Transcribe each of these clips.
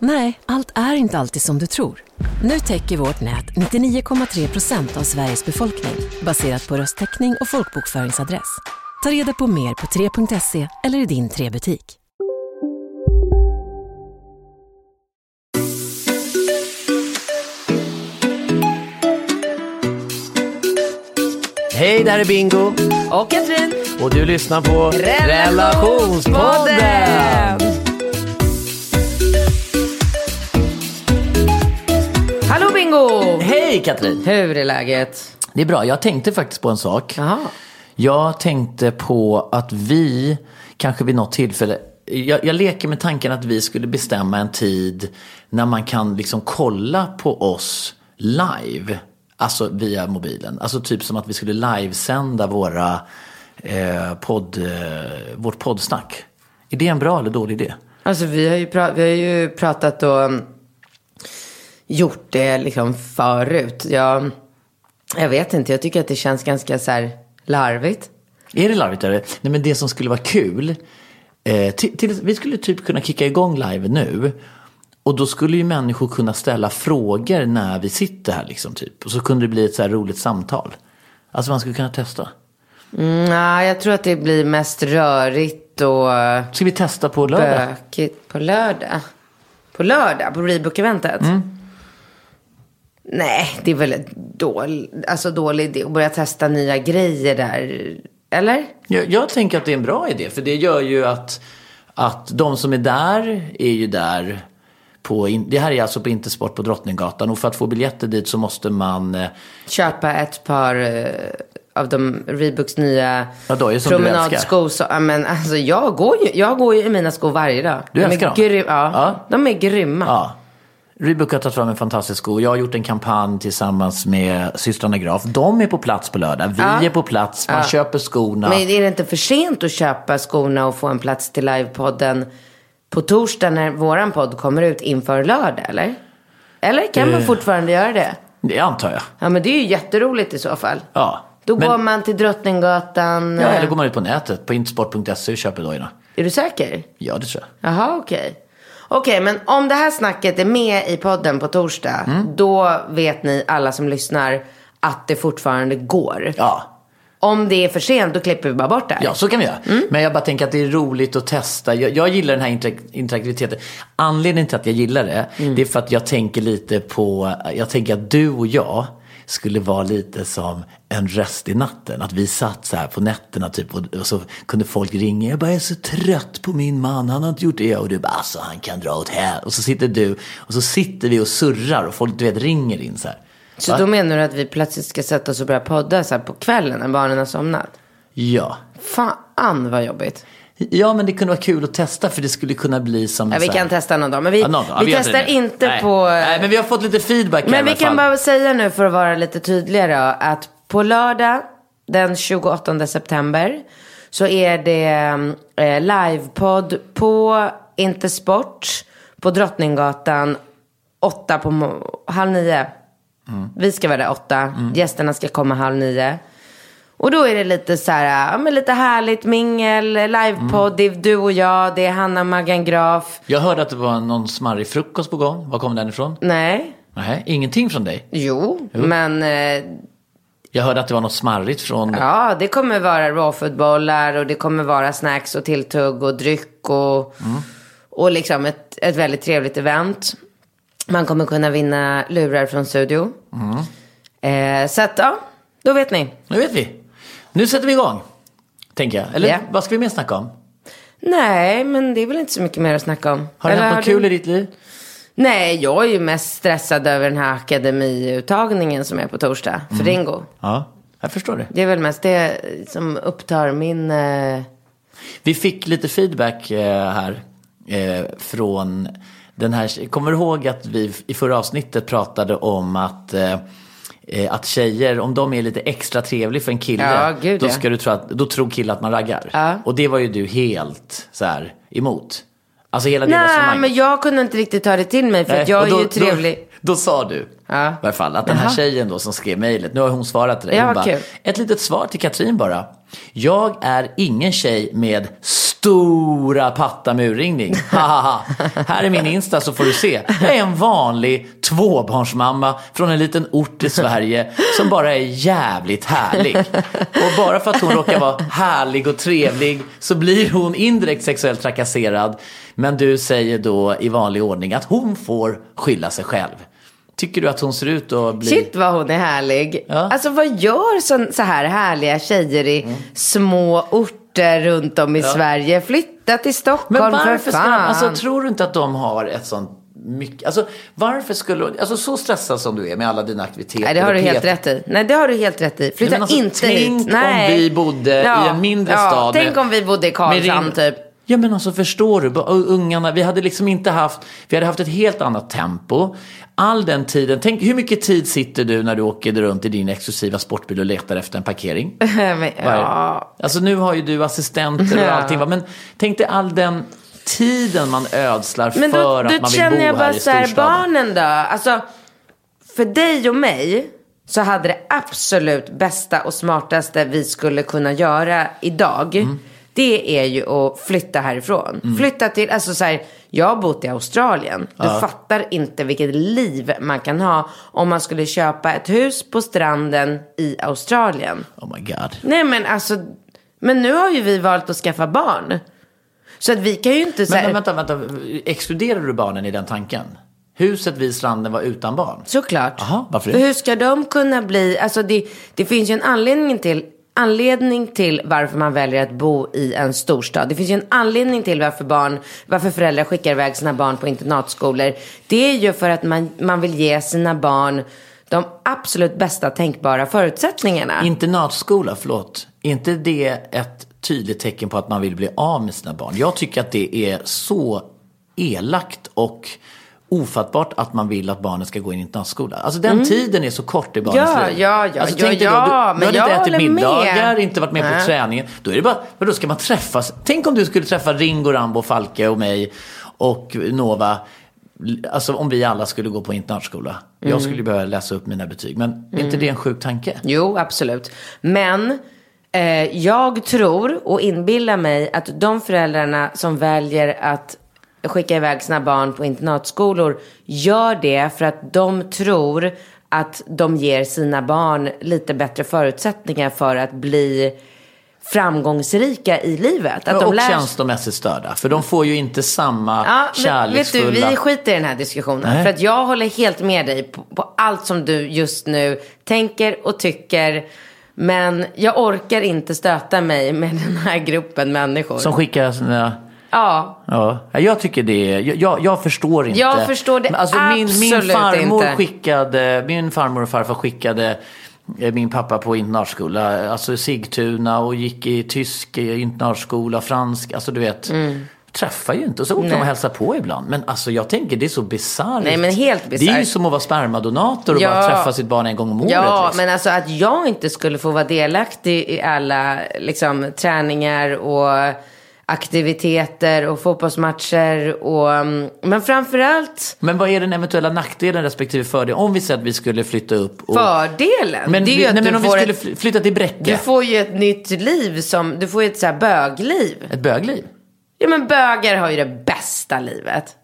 Nej, allt är inte alltid som du tror. Nu täcker vårt nät 99,3 procent av Sveriges befolkning baserat på röstteckning och folkbokföringsadress. Ta reda på mer på 3.se eller i din 3-butik. Hej, där är Bingo. Och Katrin. Och du lyssnar på Relationspodden. Bingo! Hej Katrin! Hur är läget? Det är bra, jag tänkte faktiskt på en sak. Jaha. Jag tänkte på att vi kanske vid något tillfälle, jag, jag leker med tanken att vi skulle bestämma en tid när man kan liksom kolla på oss live. Alltså via mobilen. Alltså typ som att vi skulle livesända våra, eh, podd, eh, vårt poddsnack. Är det en bra eller dålig idé? Alltså vi har ju, pra- vi har ju pratat mm, gjort det liksom förut. Jag, jag vet inte, jag tycker att det känns ganska så här larvigt. Är det larvigt? Det? Nej men det som skulle vara kul. Eh, till, till, vi skulle typ kunna kicka igång live nu. Och då skulle ju människor kunna ställa frågor när vi sitter här liksom typ. Och så kunde det bli ett så här roligt samtal. Alltså man skulle kunna testa. Mm, nej, jag tror att det blir mest rörigt och Ska vi testa på lördag? bökigt på lördag. På lördag, på Rebook-eventet? Mm. Nej, det är väl dålig, alltså dålig idé att börja testa nya grejer där. Eller? Jag, jag tänker att det är en bra idé. För det gör ju att, att de som är där är ju där. På, in- det här är alltså på Intersport på Drottninggatan. Och för att få biljetter dit så måste man eh, Köpa ett par eh, av de Reeboks nya Ja, då är det som du promenadskor. Så, ja, men alltså, jag, går ju, jag går ju i mina skor varje dag. Du de älskar är dem? grym, ja, Ja. De är grymma. Ja. Reebok har tagit fram en fantastisk sko. Jag har gjort en kampanj tillsammans med systrarna Graf. De är på plats på lördag. Vi Ja. är på plats. Man köper skorna. Men är det inte för sent att köpa skorna och få en plats till livepodden på torsdag när våran podd kommer ut inför lördag, eller? Eller kan Eh. man fortfarande göra det? Det antar jag. Ja, men det är ju jätteroligt i så fall. Ja. Då Men- går man till Drottninggatan. Ja, eh, eller går man ut på nätet, på intersport.se och köper dojorna. Är du säker? Ja, det tror jag. Jaha, okej. Okej, men om det här snacket är med i podden på torsdag, Mm. då vet ni alla som lyssnar att det fortfarande går. Ja. Om det är för sent, då klipper vi bara bort det här. Ja, så kan vi göra. Mm. Men jag bara tänker att det är roligt att testa. Jag, jag gillar den här interak- interaktiviteten. Anledningen till att jag gillar det, Mm. det är för att jag tänker lite på, jag tänker att du och jag skulle vara lite som en röst i natten. Att vi satt så här på nätterna typ och, och så kunde folk ringa. Jag bara, jag är så trött på min man, han har inte gjort det. Och du bara, alltså han kan dra åt här. Och så sitter du och så sitter vi och surrar och folk du vet ringer in så här. Så Va? då menar du att vi plötsligt ska sätta oss och börja podda så här på kvällen när barnen har somnat? Ja. Fan vad jobbigt. Ja, men det kunde vara kul att testa för det skulle kunna bli som Ja, vi kan testa någon dag. Men vi, Ja, dag. Ja, vi gör testar inte Nej. på... Nej, men vi har fått lite feedback Men vi alla kan fall. bara säga nu för att vara lite tydligare att på lördag den 28 september så är det eh, livepodd på Intersport på Drottninggatan åtta på mo- halv nio. Mm. Vi ska vara där åtta, gästerna ska komma halv nio. Och då är det lite så här, ja, men lite härligt mingel, livepodd, det är du och jag, det är Hanna Maggan Graf. Jag hörde att det var någon smarrig frukost på gång. Var kom den ifrån? Nej, Nej, ingenting från dig. jo, men eh, Jag hörde att det var något smarrigt från... Ja, det kommer vara rawfoodbollar och det kommer vara snacks och tilltugg och dryck och, och liksom ett, ett väldigt trevligt event. Man kommer kunna vinna lurar från studio. Eh, så att ja, då vet ni. Nu vet vi. Nu sätter vi igång. Tänker jag. Eller Ja. vad ska vi mer snacka om? Nej, men det är väl inte så mycket mer att snacka om. Har det Eller hänt något du- kul i ditt liv? Nej, jag är ju mest stressad över den här akademiuttagningen som är på torsdag för Ringo. Ja, jag förstår det. Det är väl mest det som upptar min... Eh... Vi fick lite feedback eh, här eh, från den här. Kommer du ihåg att vi i förra avsnittet pratade om att eh, eh, att tjejer, om de är lite extra trevliga för en kille, Ja, gud, då, ja. ska du tro att, då tror killar att man raggar. Ja. Och det var ju du helt så här emot. Alltså hela Nej, men jag kunde inte riktigt ta det till mig för att jag och är då, ju trevlig. Då, då sa du, Ja. i alla fall, att den här Jaha. tjejen då som skrev mejlet, nu har hon svarat till dig. Ja, hon bara, kul. ett litet svar till Katrin bara. Jag är ingen tjej med stora patta med urringning. Här är min Insta så får du se. Jag är en vanlig tvåbarnsmamma från en liten ort i Sverige som bara är jävligt härlig. Och bara för att hon råkar vara härlig och trevlig så blir hon indirekt sexuellt trakasserad. Men du säger då i vanlig ordning att hon får skylla sig själv. Tycker du att hon ser ut att bli... Shit vad hon är härlig. Ja. Mm. Alltså vad gör så, så här härliga tjejer i små orter runt om i Sverige? Flytta till Stockholm Men varför för ska fan. de, alltså tror du inte att de har ett sånt mycket, alltså varför skulle, alltså så stressad som du är med alla dina aktiviteter. Nej, det har du helt rätt i. Nej, det har du helt rätt i. Flytta alltså, inte tänk hit. om Nej. vi bodde i en mindre ja, stad Tänk med- om vi bodde i Karlshamn typ. Ja men alltså förstår du, Bara ungarna, vi hade liksom inte haft, vi hade haft ett helt annat tempo. All den tiden, tänk hur mycket tid sitter du när du åker runt i din exklusiva sportbil och letar efter en parkering? Men, ja. Alltså nu har ju du assistenter och Ja. allting va? men tänk dig all den tiden man ödslar Men för då, att då man vill känner bo jag bara här i så här, storstaden. barnen då? Alltså, för dig och mig så hade det absolut bästa och smartaste vi skulle kunna göra idag. Mm. Det är ju att flytta härifrån. Flytta till, alltså så här, jag har bott i Australien. Du fattar inte vilket liv man kan ha om man skulle köpa ett hus på stranden i Australien. Oh my god. Nej men alltså, men nu har ju vi valt att skaffa barn. Så att vi kan ju inte så Men, här, men vänta, vänta, exkluderar du barnen i den tanken? Huset vid stranden var utan barn? Såklart. Jaha, varför det? För hur ska de kunna bli, alltså det, det finns ju en anledning till, anledning till varför man väljer att bo i en storstad. Det finns ju en anledning till varför barn, varför föräldrar skickar iväg sina barn på internatskolor. Det är ju för att man, man vill ge sina barn de absolut bästa tänkbara förutsättningarna. Internatskola, förlåt. Är inte det ett tydligt tecken på att man vill bli av med sina barn? Jag tycker att det är så elakt och ofattbart att man vill att barnen ska gå i en internatskola. Alltså den tiden är så kort i barnens Mm. Ja, liv. ja, ja, alltså, ja, tänk ja, då, du, men du jag inte ätit håller med. middagar, inte varit med på Nej. träningen. Då är det bara, men då ska man träffas. Tänk om du skulle träffa Ringo, Rambo, Falke och mig och Nova. Alltså om vi alla skulle gå på internatskola. Mm. Jag skulle behöva läsa upp mina betyg. Men är inte det en sjuk tanke? Jo, absolut. Men eh, jag tror och inbillar mig att de föräldrarna som väljer att skicka iväg sina barn på internatskolor gör det för att de tror att de ger sina barn lite bättre förutsättningar för att bli framgångsrika i livet. Att och de lär sig- känslomässigt störda. För de får ju inte samma Ja, men vet kärleksfulla... du, vi skiter i den här diskussionen. Nej. För att jag håller helt med dig på, på allt som du just nu tänker och tycker. Men jag orkar inte stöta mig med den här gruppen människor. Som skickar sina... Ja, Ja, jag tycker det är... Jag, jag, förstår inte. Jag förstår det alltså min, min absolut farmor inte. skickade... Min farmor och farfar skickade eh, min pappa på internatskola. Alltså Sigtuna och gick i tysk eh, internatskola, fransk. Alltså du vet. Träffar ju inte. Och så åker de Mm. Och hälsar på ibland. Men alltså jag tänker det är så bisarrt. Nej, men helt Det är ju bisarrt. som att vara spermadonator och Ja. bara träffa sitt barn en gång om året. ja liksom. men alltså att jag inte skulle få vara delaktig i alla liksom, träningar och aktiviteter och fotbollsmatcher. Och, mm, men framförallt Men vad är den eventuella nackdelen respektive fördelen? Om vi säger att vi skulle flytta upp och... fördelen. Men, det är vi, ju att nej, men om vi skulle ett, fly- flytta till Bräcke. Du får ju ett nytt liv som, du får ju ett så här bögliv. Ett bögliv. Ja men bögar har ju det bästa livet.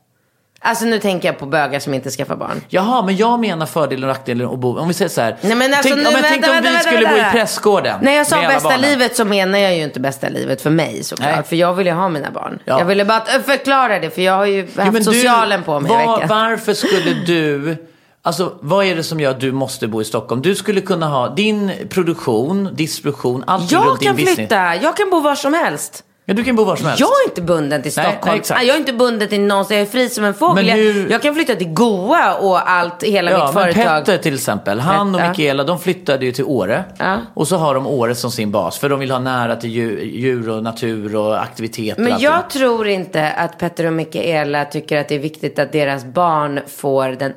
Alltså nu tänker jag på bögar som inte skaffar barn. Jaha, men jag menar fördelen och nackdelen att bo... Om vi säger så här. Nej men alltså tänk, nu, ja, men vänta, tänk om vänta, vi vänta, skulle bo i prästgården. När jag sa bästa barnen. livet så menar jag ju inte bästa livet för mig såklart. Nej. För jag vill ju ha mina barn. Ja. Jag ville bara förklara det för jag har ju haft Ja, men du, socialen på mig var. Varför skulle du... Alltså vad är det som gör att du måste bo i Stockholm? Du skulle kunna ha din produktion, distribution, allt Jag runt din kan business. flytta, jag kan bo var som helst. Ja, du kan bo var som helst. Jag är inte bunden till Nej, Stockholm. nej, exakt. jag är inte bunden till någonstans. Jag är fri som en fågel. Men hur- Jag, kan flytta till Goa och allt, hela Ja, mitt men företag. Petter till exempel, han och Ja. Mikaela, de flyttade ju till Åre. Ja. Och så har de Åre som sin bas, för de vill ha nära till djur, och natur och aktiviteter. och Men allting. jag tror inte att Petter och Mikaela tycker att det är viktigt att deras barn får den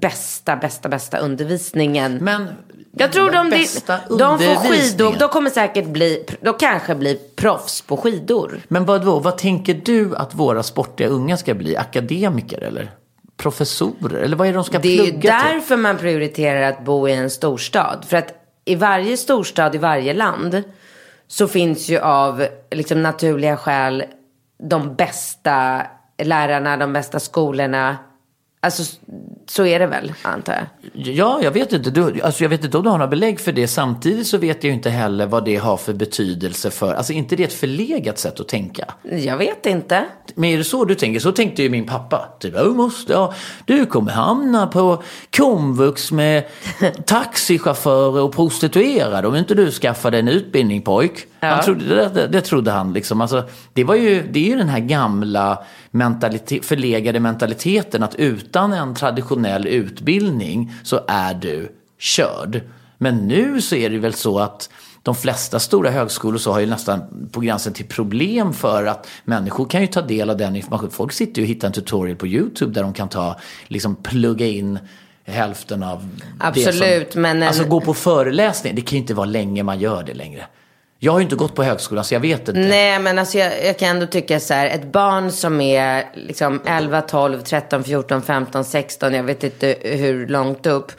bästa, bästa, bästa undervisningen. Men jag tror de, de, de får skidor. De kommer säkert bli, de kanske blir proffs på skidor. Men vad, då, vad tänker du att våra sportiga unga ska bli? Akademiker eller? Professorer? Eller vad är det de ska Det är plugga till? därför man prioriterar att bo i en storstad. För att i varje storstad i varje land så finns ju av liksom, naturliga skäl de bästa lärarna, de bästa skolorna. Alltså så är det väl, antar jag. Ja, jag vet inte. Du, alltså jag vet inte om du har några belägg för det. Samtidigt så vet jag ju inte heller vad det har för betydelse för... Alltså inte det ett förlegat sätt att tänka. Jag vet inte. Men är det så du tänker? Så tänkte ju min pappa. Typ, du, måste, ja, du kommer hamna på komvux med taxichaufförer och prostituerade om inte du skaffar dig en utbildning pojk. Han trodde, det, det, det trodde han liksom. Alltså, det, var ju, det är ju den här gamla mentalitet, förlegade mentaliteten att utan en traditionell utbildning så är du körd. Men nu så är det väl så att de flesta stora högskolor så har ju nästan på gränsen till problem för att människor kan ju ta del av den informationen. Folk sitter ju och hittar en tutorial på YouTube där de kan ta, liksom plugga in hälften av det Absolut, som, men en- Alltså gå på föreläsning, det kan ju inte vara länge man gör det längre. Jag har ju inte gått på högskolan så jag vet inte. Nej, men alltså jag, jag kan ändå tycka så här, ett barn som är liksom 11, 12, 13, 14, 15, 16, jag vet inte hur långt upp,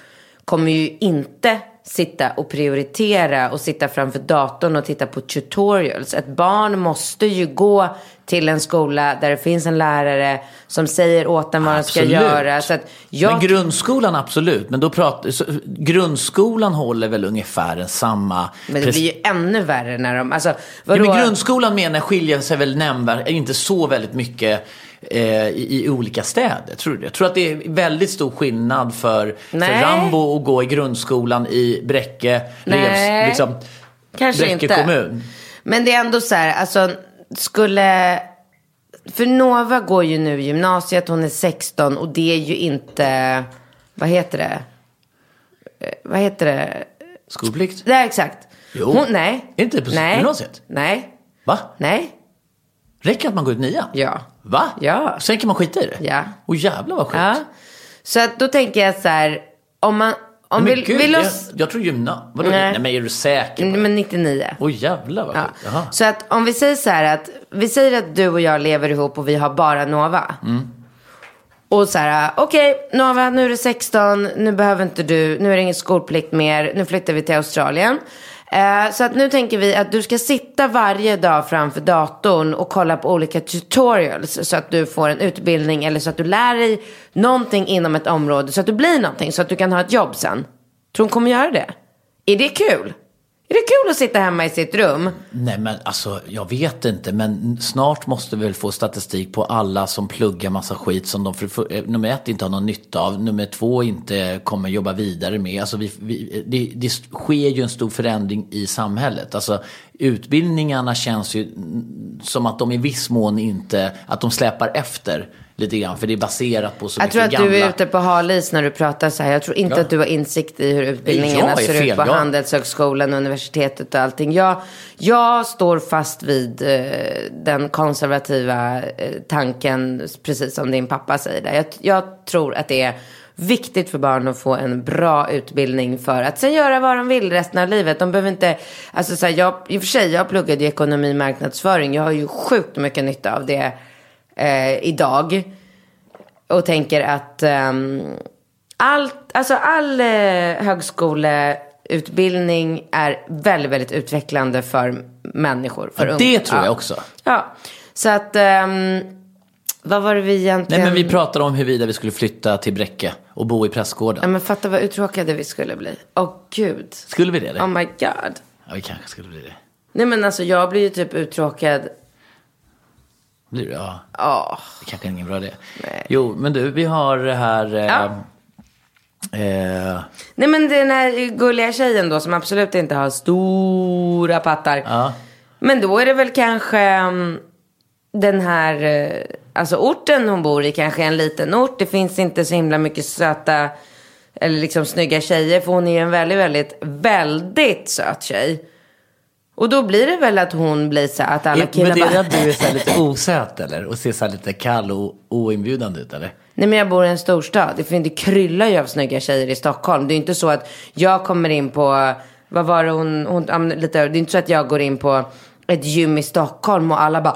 kommer ju inte sitta och prioritera och sitta framför datorn och titta på tutorials. Ett barn måste ju gå till en skola där det finns en lärare som säger åt den vad den ska Absolut. göra. Så att jag, Men grundskolan absolut, men då pratar, så, grundskolan håller väl ungefär en samma... men det blir ju ännu värre när de, alltså Ja, men grundskolan menar skiljer sig väl nämnvärt, inte så väldigt mycket eh, i, i olika städer. Tror du det? Jag tror att det är väldigt stor skillnad för, för. Rambo att gå i grundskolan i Bräcke, Nej. Revs, liksom, Kanske Bräcke inte. kommun. Men det är ändå så här, alltså skulle... För Nova går ju nu gymnasiet, hon är 16 och det är ju inte... Vad heter det? Eh, Vad heter det? Skolplikt? Nej, exakt. Jo. Hon, nej. Är inte det på nej. gymnasiet? Nej. Va? Nej. Räcker att man går ut nian? Ja. Va? Ja. Sen kan man skita i det? Ja. Och jävlar vad sjukt. Ja. Så att då tänker jag så här, om man... Om Men vi, gud, vill jag, oss... jag tror gymna. Vadå? Nej. Nej. men är du säker? det? Men 99. Åh jävlar vad Ja. sjukt. Jaha. Så att om vi säger så här att vi säger att du och jag lever ihop och vi har bara Nova. Mm. Och så här, okej Nova, nu är du 16, nu behöver inte du, nu är det ingen skolplikt mer, nu flyttar vi till Australien. Eh, så att nu tänker vi att du ska sitta varje dag framför datorn och kolla på olika tutorials så att du får en utbildning eller så att du lär dig någonting inom ett område så att du blir någonting så att du kan ha ett jobb sen. Tror hon kommer göra det? Är det kul? Är det kul att sitta hemma i sitt rum? Nej men alltså jag vet inte men snart måste vi väl få statistik på alla som pluggar massa skit som de för, för, eh, nummer ett inte har någon nytta av, nummer två inte kommer jobba vidare med. Alltså vi, vi, det, det sker ju en stor förändring i samhället. Alltså utbildningarna känns ju som att de i viss mån inte, att de släpar efter lite grann för det är baserat på så Jag mycket tror att gamla. du är ute på halis när du pratar så här. Jag tror inte Ja. att du har insikt i hur utbildningarna Jag ser fel, ut på ja. Handelshögskolan, universitetet och allting. Jag, jag står fast vid eh, den konservativa eh, tanken, precis som din pappa säger där. Jag, jag tror att det är viktigt för barn att få en bra utbildning för att sen göra vad de vill resten av livet. De behöver inte, alltså så här, jag, i och för sig, jag pluggade i ekonomi och marknadsföring. Jag har ju sjukt mycket nytta av det eh, idag. Och tänker att um, allt, alltså all eh, högskoleutbildning är väldigt, väldigt utvecklande för människor. För Ja, det tror jag Ja. också. Ja, så att ehm, vad var det vi egentligen... Nej men vi pratade om huruvida vi skulle flytta till Bräcke och bo i prästgården. Ja, men fatta vad uttråkade vi skulle bli. Åh gud. Skulle vi det? eller? Oh my god. Ja, vi kanske skulle bli det. Nej men alltså jag blir ju typ uttråkad. Blir det? Ja. Ja. Det kanske är ingen bra idé. Nej. Jo, men du, vi har det här... Eh, Ja. eh, Nej men den här gulliga tjejen då som absolut inte har stora pattar. ja. Men då är det väl kanske mm, den här, eh, alltså orten hon bor i kanske är en liten ort. Det finns inte så himla mycket söta eller liksom snygga tjejer. För hon är en väldigt, väldigt, väldigt söt tjej. Och då blir det väl att hon blir så att alla killar Men det är bara... att du är så lite osöt eller? Och ser så lite kall och oinbjudande ut eller? Nej men jag bor i en storstad. Det, finns, det kryllar ju av snygga tjejer i Stockholm. Det är inte så att jag kommer in på, vad var det hon, hon lite, det är inte så att jag går in på ett gym i Stockholm och alla bara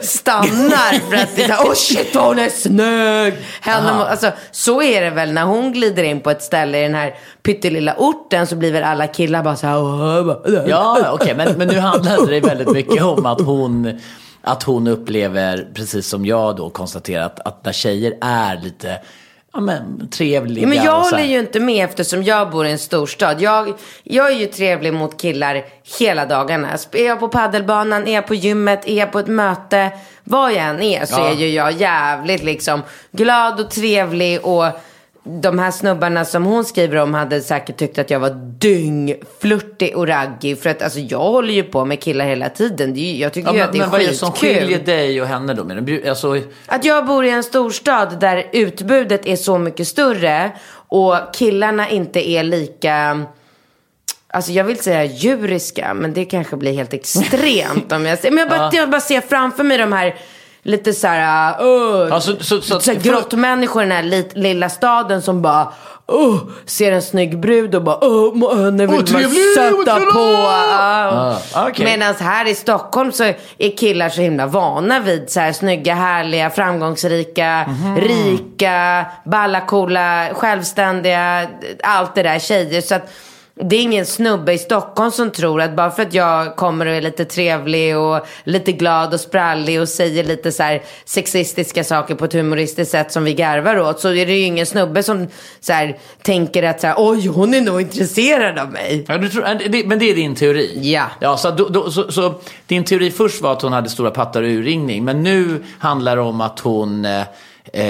stannar för att det är såhär, oh shit vad hon är snygg. Henne, må- alltså, så är det väl när hon glider in på ett ställe i den här pyttelilla orten så blir väl alla killar bara så här. "Åh, vad- Ja, okej, men, men nu handlade det väldigt mycket om att hon, att hon upplever, precis som jag då konstaterat, att när tjejer är lite ja, men, trevliga Ja, men jag håller ju inte med eftersom jag bor i en storstad. Jag, jag är ju trevlig mot killar hela dagarna. Är jag på paddelbanan, är jag på gymmet, är jag på ett möte, vad jag än är så Ja. är ju jag jävligt liksom glad och trevlig och de här snubbarna som hon skriver om hade säkert tyckt att jag var dyngflörtig och raggig. För att alltså, jag håller ju på med killar hela tiden. Det är, ju- jag tycker Ja, ju men, att det är men vad är det som skiljer skitkul. dig och henne då? Men, alltså, Att jag bor i en storstad där utbudet är så mycket större och killarna inte är lika, alltså jag vill säga djuriska, men det kanske blir helt extremt om jag säger, men jag bara, jag bara ser framför mig de här lite så här, uh, Ja, så- så- så- här grottmänniskor i den här lit, lilla staden som bara, uh, ser en snygg brud och bara, uh, må- henne vill man trevlig, sätta på. Ah, Uh. okej. Medan här i Stockholm så är killar så himla vana vid så här snygga, härliga, framgångsrika, Mhm. rika, balla, coola, självständiga, allt det där tjejer. Så att det är ingen snubbe i Stockholm som tror att bara för att jag kommer och är lite trevlig och lite glad och sprallig och säger lite så här sexistiska saker på ett humoristiskt sätt som vi garvar åt så är det ju ingen snubbe som så här, tänker att så här, oj hon är nog intresserad av mig. Ja, tror, men det är din teori? Ja. ja så, då, då, så, så din teori först var att hon hade stora pattar och urringning. Men nu handlar det om att hon... Eh,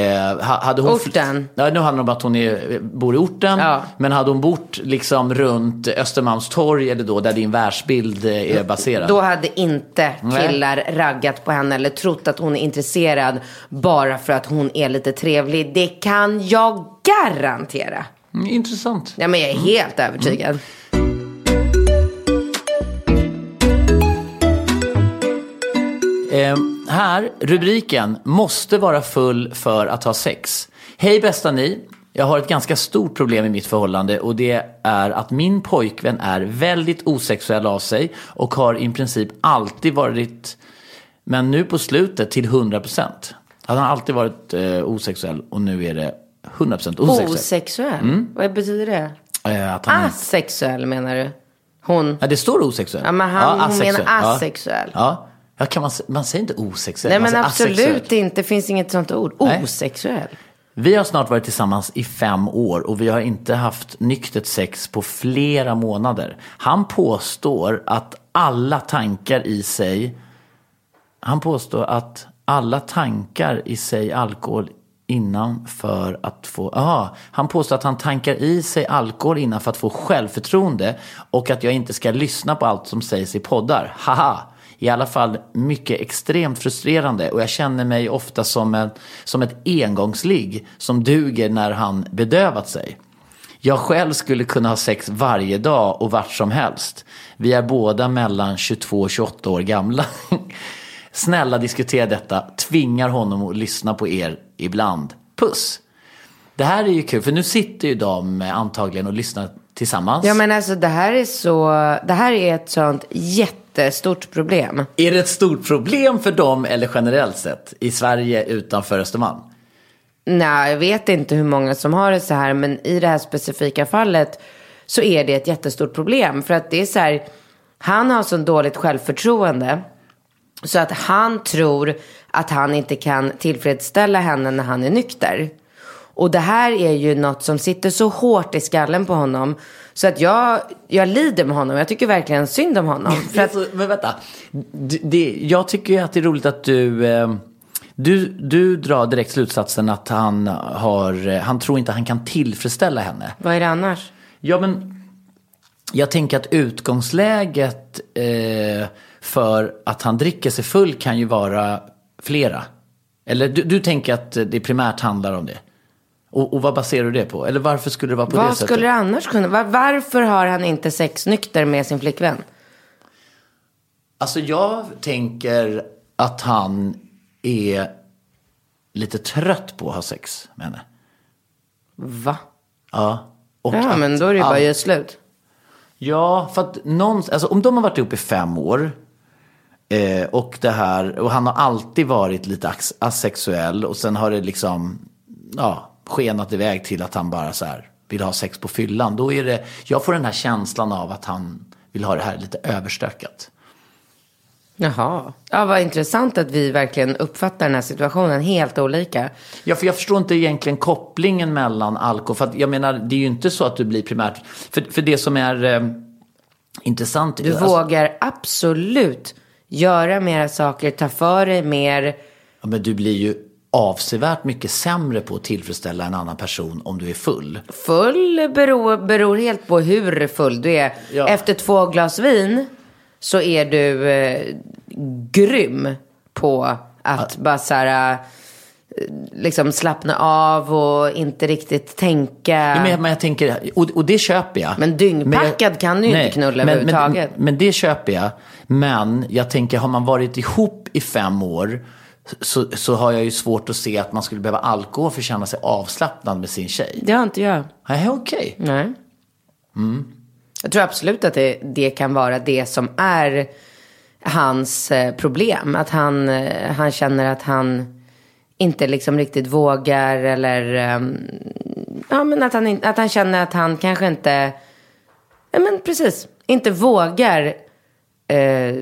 ha- hade hon Orten. Ja, nu handlar det om att hon är, bor i orten. Ja. Men hade hon bott liksom runt Östermalmstorg eller då där din världsbild eh, är baserad? Då hade inte Nej. killar raggat på henne eller trott att hon är intresserad bara för att hon är lite trevlig. Det kan jag garantera. Mm, intressant. Ja, men jag är helt övertygad. Eh, här, rubriken “Måste vara full för att ha sex”. Hej bästa ni. Jag har ett ganska stort problem i mitt förhållande och det är att min pojkvän är väldigt osexuell av sig och har i princip alltid varit, men nu på slutet till 100%. Han har alltid varit eh, osexuell och nu är det 100% osexuell. Osexuell? Vad betyder det? Eh, att han, Asexuell menar du? Hon? ja, det står osexuell. Ja, men han- hon menar Ja. asexuell. Ja. Ja, kan man, man säger inte osexuell, Nej men absolut asexuell. inte. Det finns inget sånt ord. Nej. Osexuell. Vi har snart varit tillsammans i fem år och vi har inte haft nyktert sex på flera månader. Han påstår att alla tankar i sig Han påstår att alla tankar i sig alkohol innan för att få... Aha, han påstår att han tankar i sig alkohol innan för att få självförtroende och att jag inte ska lyssna på allt som sägs i poddar. Haha! I alla fall mycket extremt frustrerande och jag känner mig ofta som, en, som ett engångsligg som duger när han bedövat sig. Jag själv skulle kunna ha sex varje dag och vart som helst. Vi är båda mellan 22 och 28 år gamla. Snälla diskutera detta. Tvingar honom att lyssna på er ibland. Puss! Det här är ju kul, för nu sitter ju de antagligen och lyssnar tillsammans. Ja men alltså det här är så, det här är ett sånt jättestort problem. Är det ett stort problem för dem eller generellt sett i Sverige utanför Östermalm? Nej, jag vet inte hur många som har det så här, men i det här specifika fallet så är det ett jättestort problem. För att det är så här, han har så dåligt självförtroende så att han tror att han inte kan tillfredsställa henne när han är nykter. Och det här är ju något som sitter så hårt i skallen på honom. Så att jag, jag lider med honom. Jag tycker verkligen synd om honom. För att, Alltså, men vänta. Det, det, jag tycker ju att det är roligt att du, eh, du... Du drar direkt slutsatsen att han, har, eh, han tror inte han kan tillfredsställa henne. vad är det annars? Ja, men jag tänker att utgångsläget eh, för att han dricker sig full kan ju vara flera. Eller du, du tänker att det primärt handlar om det? Och, och vad baserar du det på? Eller varför skulle det vara på det Vad sättet? skulle det annars kunna vara? Varför har han inte sex nykter med sin flickvän? Alltså jag tänker att han är lite trött på att ha sex med henne. Va? Ja. Och Ja, men då är det ju bara att göra slut. Ja, för att någon, alltså om de har varit ihop i fem år eh, och det här, och han har alltid varit lite asexuell och sen har det liksom, ja, skenat iväg till att han bara så här vill ha sex på fyllan. Då är det, jag får den här känslan av att han vill ha det här lite överstökat. Jaha. Ja, vad intressant att vi verkligen uppfattar den här situationen helt olika. Ja, för jag förstår inte egentligen kopplingen mellan alkohol. För att jag menar, det är ju inte så att du blir primärt... För, för det som är eh, intressant... Du alltså- vågar absolut göra mera saker, ta för dig mer. Ja, men du blir ju avsevärt mycket sämre på att tillfredsställa en annan person om du är full. Full beror, beror helt på hur full du är. Ja. Efter två glas vin så är du eh, grym på att bara så här, eh, liksom slappna av och inte riktigt tänka. Ja, men, jag- men tänker, och, och det köper jag. Men dyngpackad kan du ju inte knulla men, överhuvudtaget. Men, men det köper jag. Men jag tänker, har man varit ihop i fem år så, så har jag ju svårt att se att man skulle behöva alkohol för att känna sig avslappnad med sin tjej. Det har inte jag. Nej, okej. Nej. Jag tror absolut att det, det kan vara det som är hans eh, problem. Att han, eh, han känner att han inte liksom riktigt vågar eller ehm, ja, men att, han, att han känner att han kanske inte, ja men precis, inte vågar eh,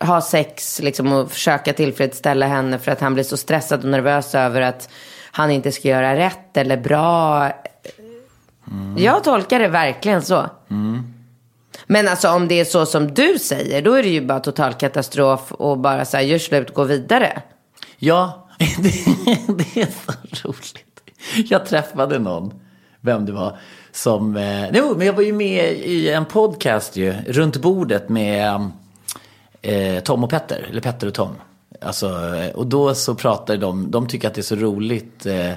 ha sex liksom, och försöka tillfredsställa henne för att han blir så stressad och nervös över att han inte ska göra rätt eller bra. Jag tolkar det verkligen så. Men alltså om det är så som du säger, då är det ju bara total katastrof och bara så här, gör slut, gå vidare. Ja, det, det är så roligt. Jag träffade någon, vem det var, som... Eh, jo, men jag var ju med i en podcast ju, runt bordet med eh, Tom och Petter, eller Petter och Tom. Alltså, eh, och då så pratade de, de tycker att det är så roligt. Eh,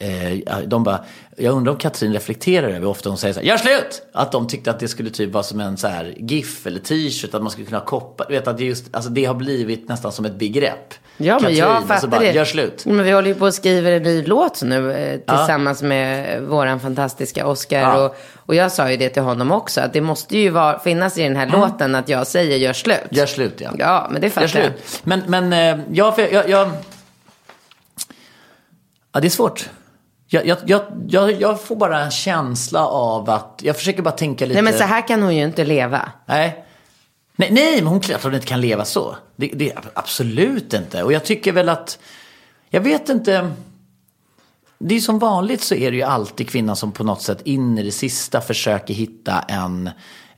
eh, de bara, jag undrar om Katrin reflekterar över hur ofta hon säger så här, gör slut! Att de tyckte att det skulle typ vara som en så här GIF eller t-shirt, att man skulle kunna koppa, vet att det just, alltså det har blivit nästan som ett begrepp. Ja, men Katrin, jag och så fattar bara, det. Gör slut. Men vi håller ju på att skriva en ny låt nu eh, tillsammans med våran fantastiska Oscar. Ja. Och, och jag sa ju det till honom också, att det måste ju vara, finnas i den här låten att jag säger gör slut. Mm. Gör slut ja. Ja, men det fattar jag. Men, men eh, ja, för jag, jag, jag... Ja, det är svårt. Jag, jag, jag, jag, får bara en känsla av att, jag försöker bara tänka lite. Nej, men så här kan hon ju inte leva. Nej. Nej, nej men hon klart hon inte kan leva så. Det, det absolut inte. Och jag tycker väl att, jag vet inte. Det är som vanligt så är det ju alltid kvinnan som på något sätt in i det sista försöker hitta en,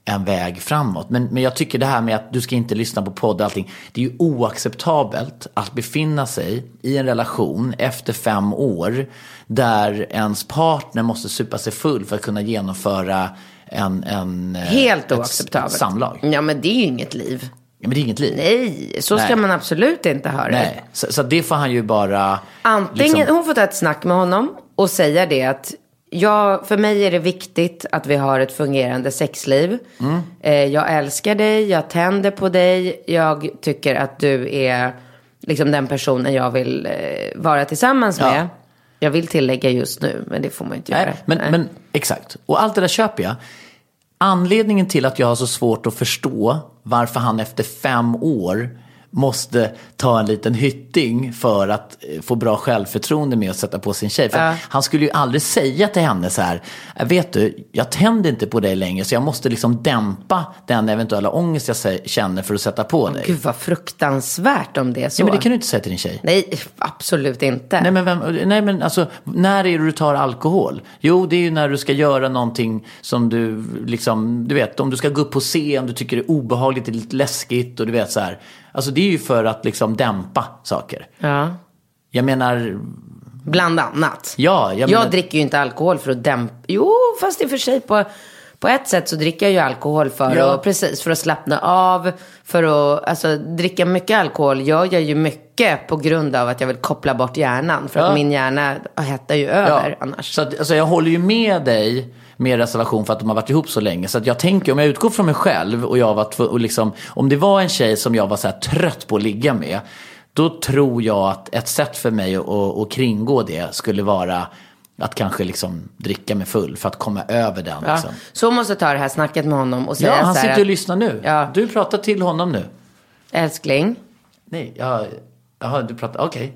en väg framåt. Men, men jag tycker det här med att du ska inte lyssna på podd och allting. Det är ju oacceptabelt att befinna sig i en relation efter fem år där ens partner måste supa sig full för att kunna genomföra en, en, eh, Helt oacceptabelt. Samlag. Ja, men det är ju inget liv. Ja, men det är inget liv. Nej, så ska Nej. man absolut inte ha det. Nej. Så, så det får han ju bara... Antingen, liksom- hon får ta ett snack med honom och säga det att jag, för mig är det viktigt att vi har ett fungerande sexliv. Mm. Eh, jag älskar dig, jag tänder på dig, jag tycker att du är liksom den personen jag vill eh, vara tillsammans Ja. med. Jag vill tillägga just nu, men det får man inte göra. Nej, men, Nej. men exakt. Och allt det där köper jag. Anledningen till att jag har så svårt att förstå varför han efter fem år måste ta en liten hytting för att eh, få bra självförtroende med att sätta på sin tjej. För Ja. Han skulle ju aldrig säga till henne så här, vet du, jag tänder inte på dig längre så jag måste liksom dämpa den eventuella ångest jag känner för att sätta på dig. Gud vad fruktansvärt om det är så. Ja, men det kan du inte säga till din tjej. Nej, absolut inte. Nej men, vem, nej men alltså, när är det du tar alkohol? Jo, det är ju när du ska göra någonting som du liksom, du vet, om du ska gå upp på scen, du tycker det är obehagligt, det är lite läskigt och du vet så här. Alltså det är ju för att liksom dämpa saker. Ja, Jag menar, bland annat. ja, jag Jag menar, dricker ju inte alkohol för att dämpa. Jo, fast i och för sig på, på ett sätt så dricker jag ju alkohol för, Ja. att, precis, för att slappna av. För att, alltså dricka mycket alkohol gör jag ju mycket på grund av att jag vill koppla bort hjärnan. För Ja. att min hjärna hettar ju över annars. Så att, alltså, jag håller ju med dig med reservation för att de har varit ihop så länge. Så att jag tänker, om jag utgår från mig själv och jag var och liksom, om det var en tjej som jag var så här trött på att ligga med. Då tror jag att ett sätt för mig att, att kringgå det skulle vara att kanske liksom dricka mig full för att komma över den. Ja. Liksom. Så måste ta det här snacket med honom och säga Ja, han så här sitter att, och lyssnar nu. Ja. Du pratar till honom nu. älskling. Nej, ja, jaha, du pratar, okej.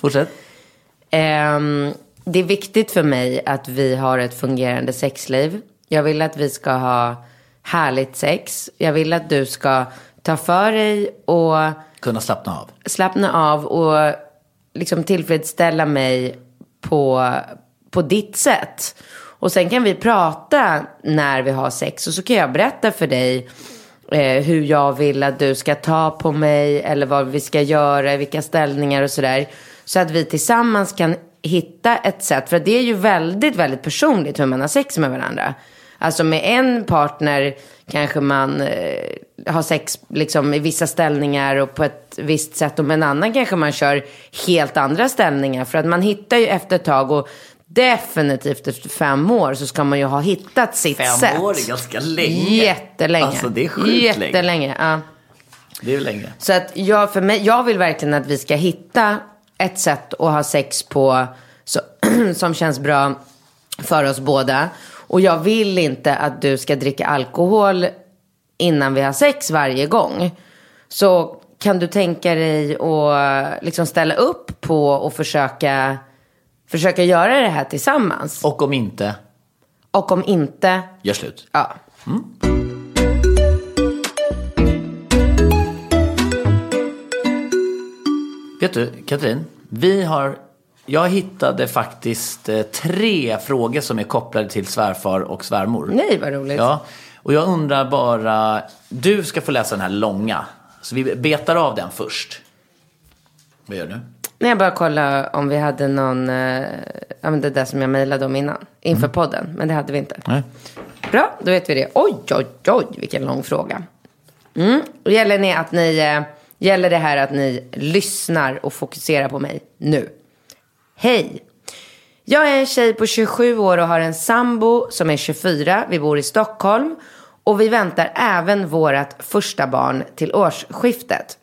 Fortsätt. Ehm, det är viktigt för mig att vi har ett fungerande sexliv. Jag vill att vi ska ha härligt sex. Jag vill att du ska ta för dig och Kunna slappna av. slappna av och liksom tillfredsställa mig på, på ditt sätt. Och sen kan vi prata när vi har sex och så kan jag berätta för dig eh, hur jag vill att du ska ta på mig eller vad vi ska göra, vilka ställningar och sådär. Så att vi tillsammans kan hitta ett sätt, för det är ju väldigt, väldigt personligt hur man har sex med varandra. Alltså med en partner kanske man eh, har sex liksom, i vissa ställningar och på ett visst sätt. Och med en annan kanske man kör helt andra ställningar. För att man hittar ju efter ett tag och definitivt efter fem år så ska man ju ha hittat sitt Fem sätt. år är ganska länge. Jättelänge. Alltså, det är sjukt länge. Jättelänge, ja. Det är länge. Så att jag, för mig, jag vill verkligen att vi ska hitta ett sätt att ha sex på så, som känns bra för oss båda. Och jag vill inte att du ska dricka alkohol innan vi har sex varje gång. Så kan du tänka dig att liksom ställa upp på och försöka, försöka göra det här tillsammans? Och om inte, Och om inte, gör slut. ja. Vet du, Katrin? Vi har, jag hittade faktiskt eh, tre frågor som är kopplade till svärfar och svärmor. Nej, vad roligt. Ja, och jag undrar bara, du ska få läsa den här långa. Så vi betar av den först. Vad gör du? Nej, jag bara kolla om vi hade någon, eh, ja men det där som jag mejlade om innan, inför podden. Men det hade vi inte. Nej. Bra, då vet vi det. Oj, oj, oj, vilken lång fråga. Mm. Och gäller, ni att ni, eh, gäller det här att ni lyssnar och fokuserar på mig nu? Hej! Jag är en tjej på 27 år och har en sambo som är 24. Vi bor i Stockholm. Och vi väntar även vårt första barn till årsskiftet.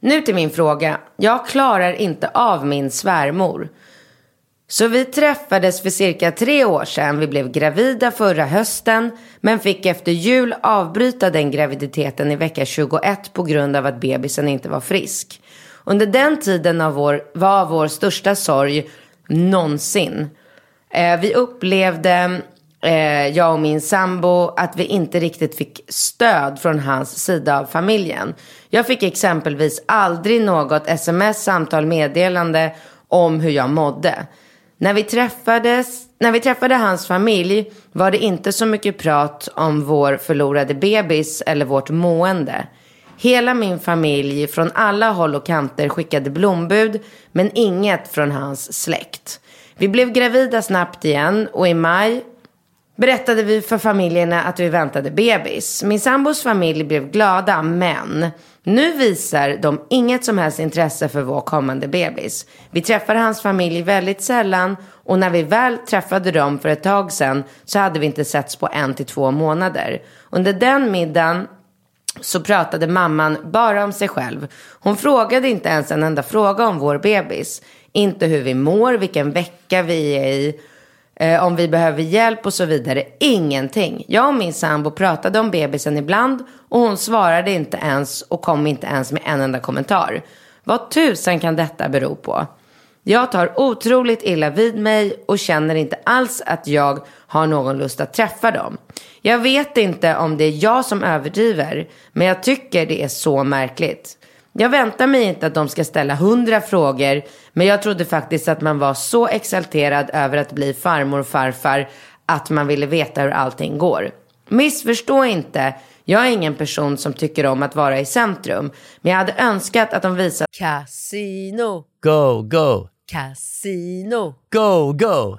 Nu till min fråga. Jag klarar inte av min svärmor. Så vi träffades för cirka tre år sedan. Vi blev gravida förra hösten men fick efter jul avbryta den graviditeten i vecka 21 på grund av att bebisen inte var frisk. Under den tiden av vår, var vår största sorg någonsin. Eh, vi upplevde, eh, jag och min sambo, att vi inte riktigt fick stöd från hans sida av familjen. Jag fick exempelvis aldrig något sms, samtal, meddelande om hur jag mådde. När vi, träffades, när vi träffade hans familj var det inte så mycket prat om vår förlorade bebis eller vårt mående. Hela min familj från alla håll och kanter skickade blombud men inget från hans släkt. Vi blev gravida snabbt igen och i maj berättade vi för familjerna att vi väntade bebis. Min sambos familj blev glada men nu visar de inget som helst intresse för vår kommande bebis. Vi träffar hans familj väldigt sällan och när vi väl träffade dem för ett tag sedan så hade vi inte setts på en till två månader. Under den middagen så pratade mamman bara om sig själv. Hon frågade inte ens en enda fråga om vår bebis. Inte hur vi mår, vilken vecka vi är i, eh, om vi behöver hjälp och så vidare. Ingenting. Jag och min sambo pratade om bebisen ibland och hon svarade inte ens och kom inte ens med en enda kommentar. Vad tusan kan detta bero på? Jag tar otroligt illa vid mig och känner inte alls att jag har någon lust att träffa dem. Jag vet inte om det är jag som överdriver, men jag tycker det är så märkligt. Jag väntar mig inte att de ska ställa hundra frågor, men jag trodde faktiskt att man var så exalterad över att bli farmor och farfar att man ville veta hur allting går. Missförstå inte, jag är ingen person som tycker om att vara i centrum, men jag hade önskat att de visade Casino, Go, go, casino, go, go.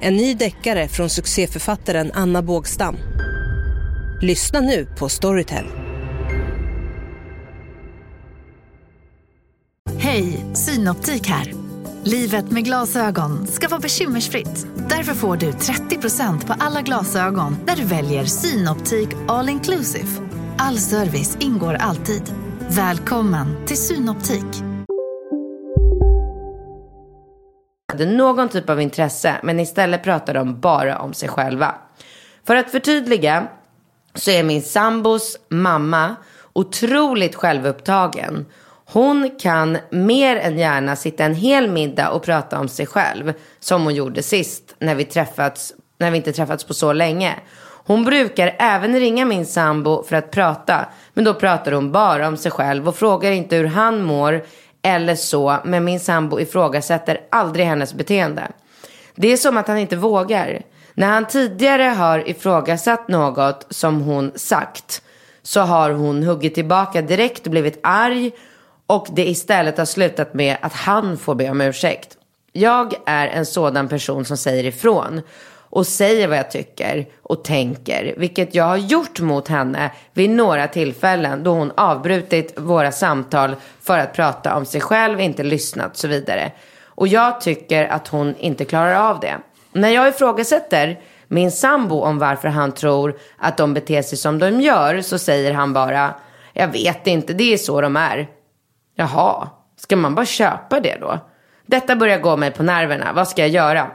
En ny deckare från succéförfattaren Anna Bågstam. Lyssna nu på Storytel. Hej, Synoptik här. Livet med glasögon ska vara bekymmersfritt. Därför får du 30% på alla glasögon när du väljer Synoptik All Inclusive. All service ingår alltid. Välkommen till Synoptik. Hade någon typ av intresse men istället pratar de bara om sig själva. För att förtydliga så är min sambos mamma otroligt självupptagen. Hon kan mer än gärna sitta en hel middag och prata om sig själv som hon gjorde sist när vi, träffats, när vi inte träffats på så länge. Hon brukar även ringa min sambo för att prata men då pratar hon bara om sig själv och frågar inte hur han mår eller så, men min sambo ifrågasätter aldrig hennes beteende. Det är som att han inte vågar. När han tidigare har ifrågasatt något som hon sagt så har hon huggit tillbaka direkt och blivit arg och det istället har slutat med att han får be om ursäkt. Jag är en sådan person som säger ifrån och säger vad jag tycker och tänker, vilket jag har gjort mot henne vid några tillfällen då hon avbrutit våra samtal för att prata om sig själv, inte lyssnat och så vidare. Och jag tycker att hon inte klarar av det. När jag ifrågasätter min sambo om varför han tror att de beter sig som de gör så säger han bara, jag vet inte, det är så de är. Jaha, ska man bara köpa det då? Detta börjar gå mig på nerverna, vad ska jag göra?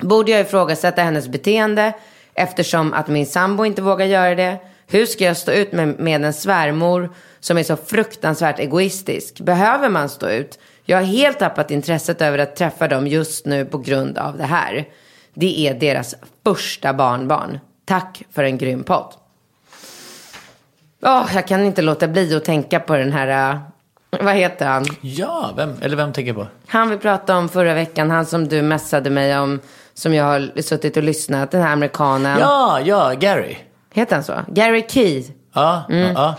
Borde jag ifrågasätta hennes beteende eftersom att min sambo inte vågar göra det? Hur ska jag stå ut med, med en svärmor som är så fruktansvärt egoistisk? Behöver man stå ut? Jag har helt tappat intresset över att träffa dem just nu på grund av det här. Det är deras första barnbarn. Tack för en grym podd. Åh, jag kan inte låta bli att tänka på den här, äh, vad heter han? Ja, vem, eller vem tänker jag på? Han vi pratade om förra veckan, han som du messade mig om, som jag har suttit och lyssnat, den här amerikanen. Ja, ja, Gary. Heter han så? Gary Key. Ja, Mm. ja,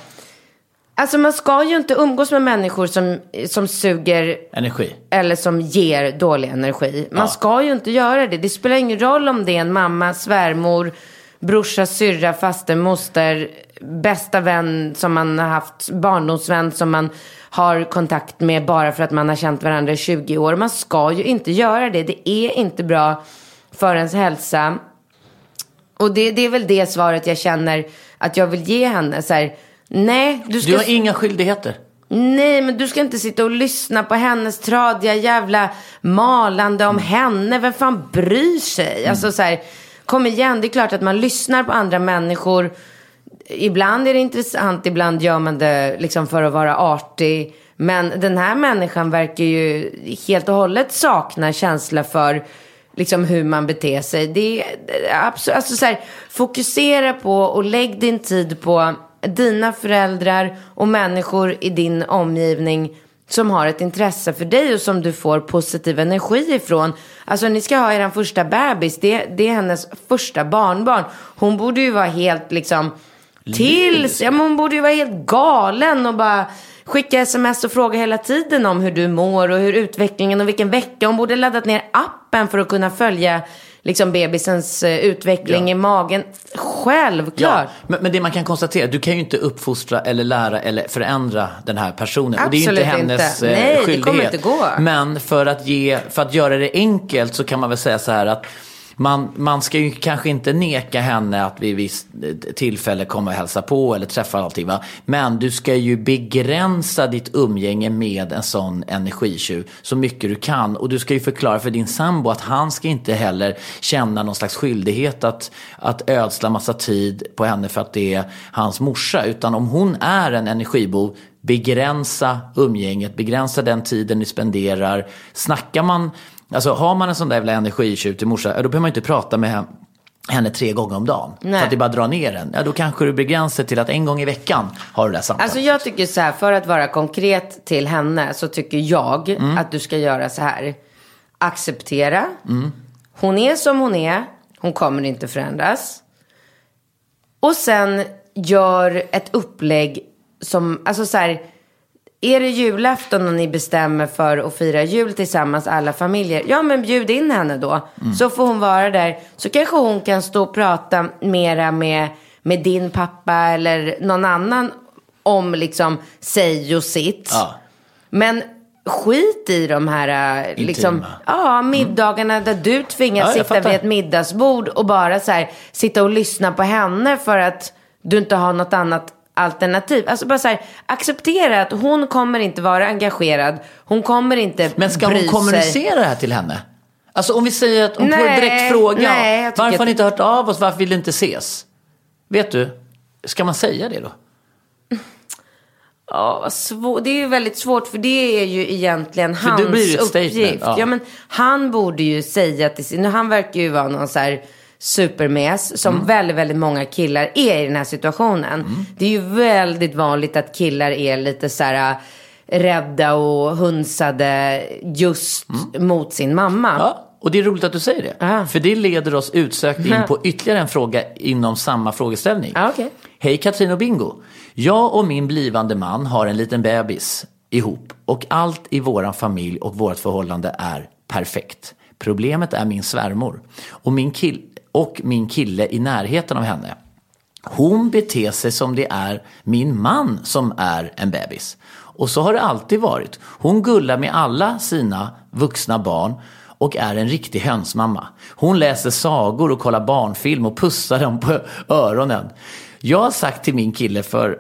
Alltså man ska ju inte umgås med människor som, som suger energi. eller som ger dålig energi. Man Ja. ska ju inte göra det. Det spelar ingen roll om det är en mamma, svärmor, brorsa, syrra, faster, moster, bästa vän som man har haft, barndomsvän som man har kontakt med bara för att man har känt varandra i 20 år. Man ska ju inte göra det. Det är inte bra för ens hälsa. Och det, det är väl det svaret jag känner att jag vill ge henne. Så här, nej, du ska... Du har inga skyldigheter. Nej, men du ska inte sitta och lyssna på hennes tradiga jävla malande om henne. Vem fan bryr sig? Alltså så här, kom igen, det är klart att man lyssnar på andra människor. Ibland är det intressant, ibland gör man det liksom för att vara artig. Men den här människan verkar ju helt och hållet sakna känsla för liksom hur man beter sig. Det är absolut, alltså så här, fokusera på och lägg din tid på dina föräldrar och människor i din omgivning som har ett intresse för dig och som du får positiv energi ifrån. Alltså ni ska ha er första bebis, det, det är hennes första barnbarn. Hon borde ju vara helt liksom till, ja, men hon borde ju vara helt galen och bara skickar sms och frågar hela tiden om hur du mår och hur utvecklingen och vilken vecka. Hon borde laddat ner appen för att kunna följa liksom bebisens eh, utveckling Ja. i magen. Självklart. Ja, men, men det man kan konstatera, du kan ju inte uppfostra eller lära eller förändra den här personen. och det är ju inte Absolut hennes inte. eh, Nej, det skyldighet. kommer inte gå. Men för att, ge, för att göra det enkelt så kan man väl säga så här att man, man ska ju kanske inte neka henne att vid visst eh, tillfälle komma och hälsa på eller träffa allting. Va? Men du ska ju begränsa ditt umgänge med en sån energitjuv så mycket du kan. Och du ska ju förklara för din sambo att han ska inte heller känna någon slags skyldighet att, att ödsla massa tid på henne för att det är hans morsa. Utan om hon är en energibov, begränsa umgänget, begränsa den tiden ni spenderar. Snackar man Alltså har man en sån där jävla energitjuv till morsa, då behöver man inte prata med henne tre gånger om dagen. Nej. För att det bara drar ner den. Ja, då kanske du begränsar till att en gång i veckan har du det där samtalet. Alltså jag tycker så här, för att vara konkret till henne så tycker jag Mm. att du ska göra så här. Acceptera. Hon är som hon är. Hon kommer inte förändras. Och sen gör ett upplägg som, alltså så här. Är det julafton och ni bestämmer för att fira jul tillsammans alla familjer? Ja men bjud in henne då. Så får hon vara där. Så kanske hon kan stå och prata mera med, med din pappa eller någon annan om liksom sig och sitt. Ja. Men skit i de här äh, liksom, ja, middagarna där du tvingas Ja, sitta vid ett middagsbord och bara så här, sitta och lyssna på henne för att du inte har något annat alternativ. Alltså bara så här, acceptera att hon kommer inte vara engagerad. Hon kommer inte Men ska bry hon sig. kommunicera det här till henne? Alltså om vi säger att hon får en direkt fråga. nej, varför har att- ni inte hört av oss? Varför vill ni inte ses? Vet du, ska man säga det då? Ja, vad svårt. Det är ju väldigt svårt för det är ju egentligen För hans blir det uppgift. ja. Ja. men han borde ju säga till sin, han verkar ju vara någon så här supermes som Mm. väldigt, väldigt många killar är i den här situationen. Det är ju väldigt vanligt att killar är lite så här äh, rädda och hunsade just mot sin mamma. Mm. Ja, och det är roligt att du säger det. Ah. För det leder oss utsökt in på ytterligare en fråga inom samma frågeställning. Ja, okej. Hej Katrin och Bingo. Jag och min blivande man har en liten bebis ihop och allt i våran familj och vårt förhållande är perfekt. Problemet är min svärmor och min, kill- och min kille i närheten av henne. Hon beter sig som det är min man som är en bebis. Och så har det alltid varit. Hon gullar med alla sina vuxna barn och är en riktig hönsmamma. Hon läser sagor och kollar barnfilm och pussar dem på öronen. Jag har sagt till min kille för,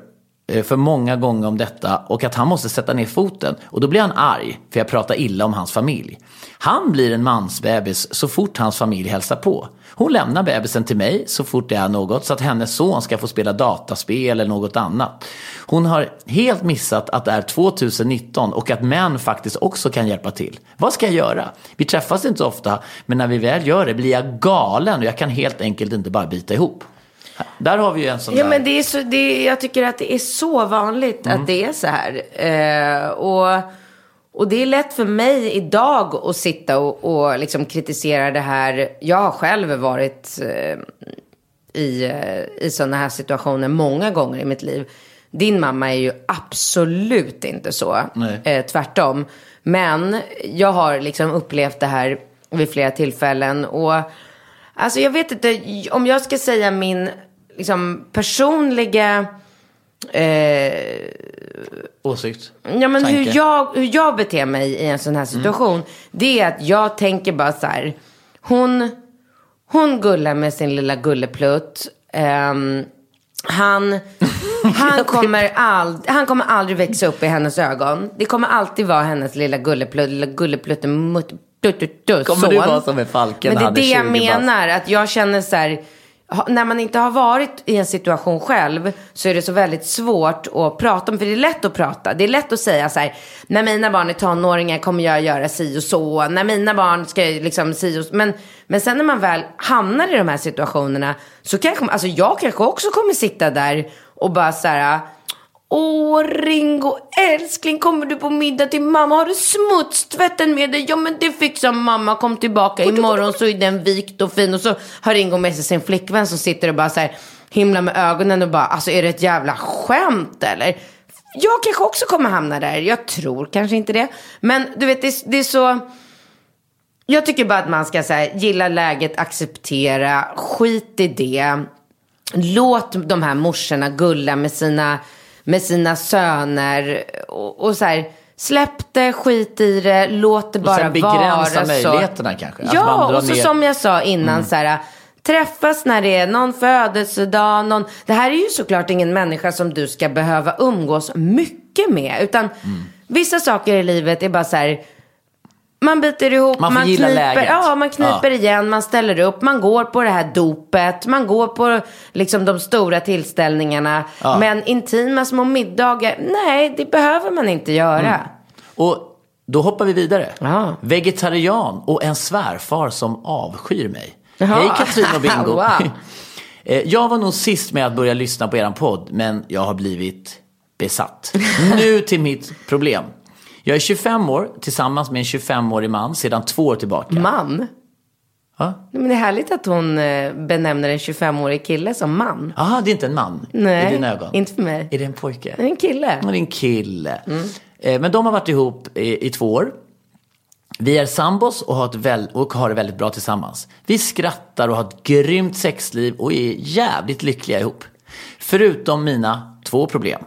Eh, för många gånger om detta och att han måste sätta ner foten. Och då blir han arg för jag pratar illa om hans familj. Han blir en mansbebis så fort hans familj hälsar på. Hon lämnar bebisen till mig så fort det är något så att hennes son ska få spela dataspel eller något annat. Hon har helt missat att det är 2019 och att män faktiskt också kan hjälpa till. Vad ska jag göra? Vi träffas inte så ofta men när vi väl gör det blir jag galen och jag kan helt enkelt inte bara bita ihop. Där har vi ju en sån Ja, där... men det är så, det är, jag tycker att det är så vanligt Mm. att det är så här. Eh, och, och det är lätt för mig idag att sitta och, och liksom kritisera det här. Jag har själv varit eh, i, eh, i sådana här situationer många gånger i mitt liv. Din mamma är ju absolut inte så. Eh, tvärtom. Men jag har liksom upplevt det här vid flera tillfällen. Och alltså jag vet inte, om jag ska säga min liksom, personliga... Eh, Åsikt? Ja men hur jag, hur jag beter mig i en sån här situation. Det är att jag tänker bara så här. Hon, hon gullar med sin lilla gulleplutt. Ehm, han, han, kommer ald, han kommer aldrig växa upp i hennes ögon. Det kommer alltid vara hennes lilla gulleplutt, lilla gulleplutten mutt, du, du, du, Kommer du son. vara som en falken Men det är det jag 20 bast? menar. Att jag känner så här. När man inte har varit i en situation själv så är det så väldigt svårt att prata om. För det är lätt att prata. Det är lätt att säga så här. När mina barn är tonåringar kommer jag göra si och så. När mina barn ska liksom si och så. Men, men sen när man väl hamnar i de här situationerna. Så kanske, alltså jag kanske också kommer sitta där och bara så här. Åh Ringo, älskling kommer du på middag till mamma? Har du smutstvätten med dig? Ja men det fixar mamma, kom tillbaka imorgon så är den vikt och fin. Och så har Ringo med sig sin flickvän som sitter och bara så här himlar med ögonen och bara, alltså är det ett jävla skämt eller? jag kanske också kommer hamna där. Jag tror kanske inte det. Men du vet, det, det är så... Jag tycker bara att man ska så här, gilla läget, acceptera, skit i det. Låt de här morsorna gulla med sina, med sina söner. Och, och så här, släpp det, skit i det, låt det Och bara sen begränsa vara så. möjligheterna kanske. Att man Ja, och så ner- som jag sa innan Mm. så här. Träffas när det är någon födelsedag, någon... Det här är ju såklart ingen människa som du ska behöva umgås mycket med. Utan Mm. vissa saker i livet är bara så här. Man biter ihop, Man man, kniper, läget. ja, man kniper Ja. igen, man ställer upp, man går på det här dopet, man går på liksom de stora tillställningarna. Ja. Men intima små middagar, nej, det behöver man inte göra. Mm. Och då hoppar vi vidare. Ja. Vegetarian och en svärfar som avskyr mig. Hej Katrin och Bingo. Wow. Eh, jag var nog sist med att börja lyssna på eran podd, men jag har blivit besatt. Nu till mitt problem. Jag är 25 år tillsammans med en 25-årig man sedan två år tillbaka. Man? Ja. Men det är härligt att hon eh, benämner en 25-årig kille som man. Aha, det är inte en man Nej, i dina ögon? inte för mig. Är det en pojke? Det är en kille. Ja, det är en kille. Eh, Men de har varit ihop i, i två år. Vi är sambos och har, ett väl, och har det väldigt bra tillsammans. Vi skrattar och har ett grymt sexliv och är jävligt lyckliga ihop. Förutom mina två problem.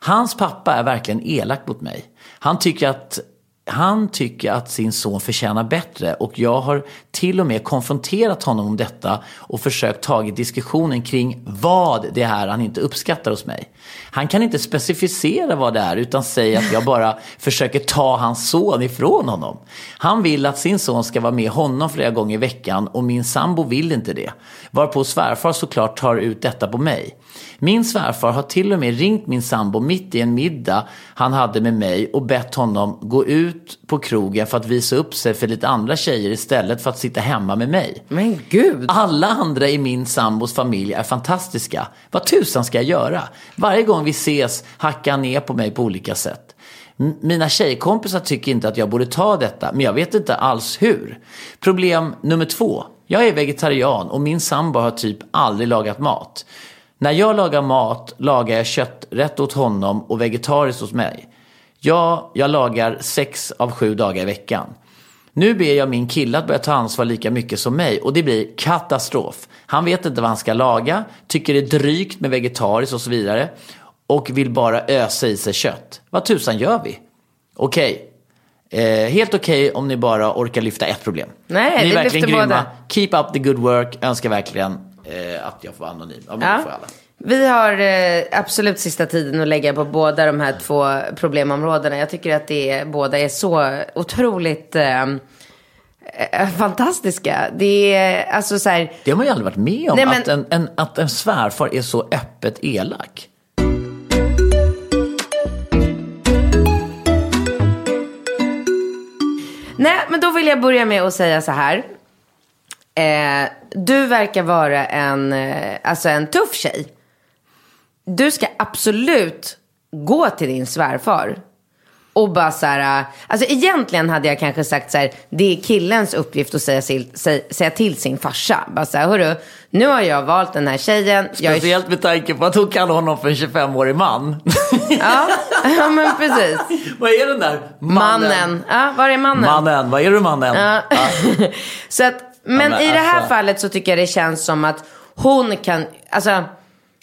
Hans pappa är verkligen elak mot mig. Han tycker att han tycker att sin son förtjänar bättre och jag har till och med konfronterat honom om detta och försökt tagit diskussionen kring vad det är han inte uppskattar hos mig. Han kan inte specificera vad det är utan säger att jag bara försöker ta hans son ifrån honom. Han vill att sin son ska vara med honom flera gånger i veckan och min sambo vill inte det. Varpå svärfar såklart tar ut detta på mig. Min svärfar har till och med ringt min sambo mitt i en middag han hade med mig och bett honom gå ut på krogen för att visa upp sig för lite andra tjejer istället för att sitta hemma med mig. Men gud. Alla andra i min sambos familj är fantastiska. Vad tusan ska jag göra? Varje gång vi ses hackar han ner på mig på olika sätt. Mina tjejkompisar tycker inte att jag borde ta detta, men jag vet inte alls hur. Problem nummer två. Jag är vegetarian och min sambo har typ aldrig lagat mat. När jag lagar mat lagar jag kötträtt åt honom och vegetariskt hos mig. Ja, jag lagar sex av sju dagar i veckan. Nu ber jag min kille att börja ta ansvar lika mycket som mig och det blir katastrof. Han vet inte vad han ska laga, tycker det är drygt med vegetariskt och så vidare och vill bara ösa i sig kött. Vad tusan gör vi? Okej. Eh, helt okej om ni bara orkar lyfta ett problem. Nej, ni är verkligen grymma. båda. Keep up the good work. Önskar verkligen eh, att jag får vara anonym. Ja, men Ja. får alla. Vi har eh, absolut sista tiden att lägga på båda de här två problemområdena. Jag tycker att det är, båda är så otroligt eh, eh, fantastiska. Det är alltså så här. Det har man ju aldrig varit med om. Nej, men- att, en, en, att en svärfar är så öppet elak. Nej, men då vill jag börja med att säga så här. Eh, du verkar vara en, eh, alltså en tuff tjej. Du ska absolut gå till din svärfar. Och bara så här, eh, alltså egentligen hade jag kanske sagt så här, det är killens uppgift att säga, till- säga, säga till sin farsa. Bara så här, hörru, nu har jag valt den här tjejen. Jag är, Speciellt med tanke på att hon kallar honom för en 25-årig man. ja, ja, men precis. Vad är den där mannen? Mannen. Ja, var är mannen? Mannen, vad är du mannen? Ja. så att, men, men i det här alltså- fallet så tycker jag det känns som att hon kan, alltså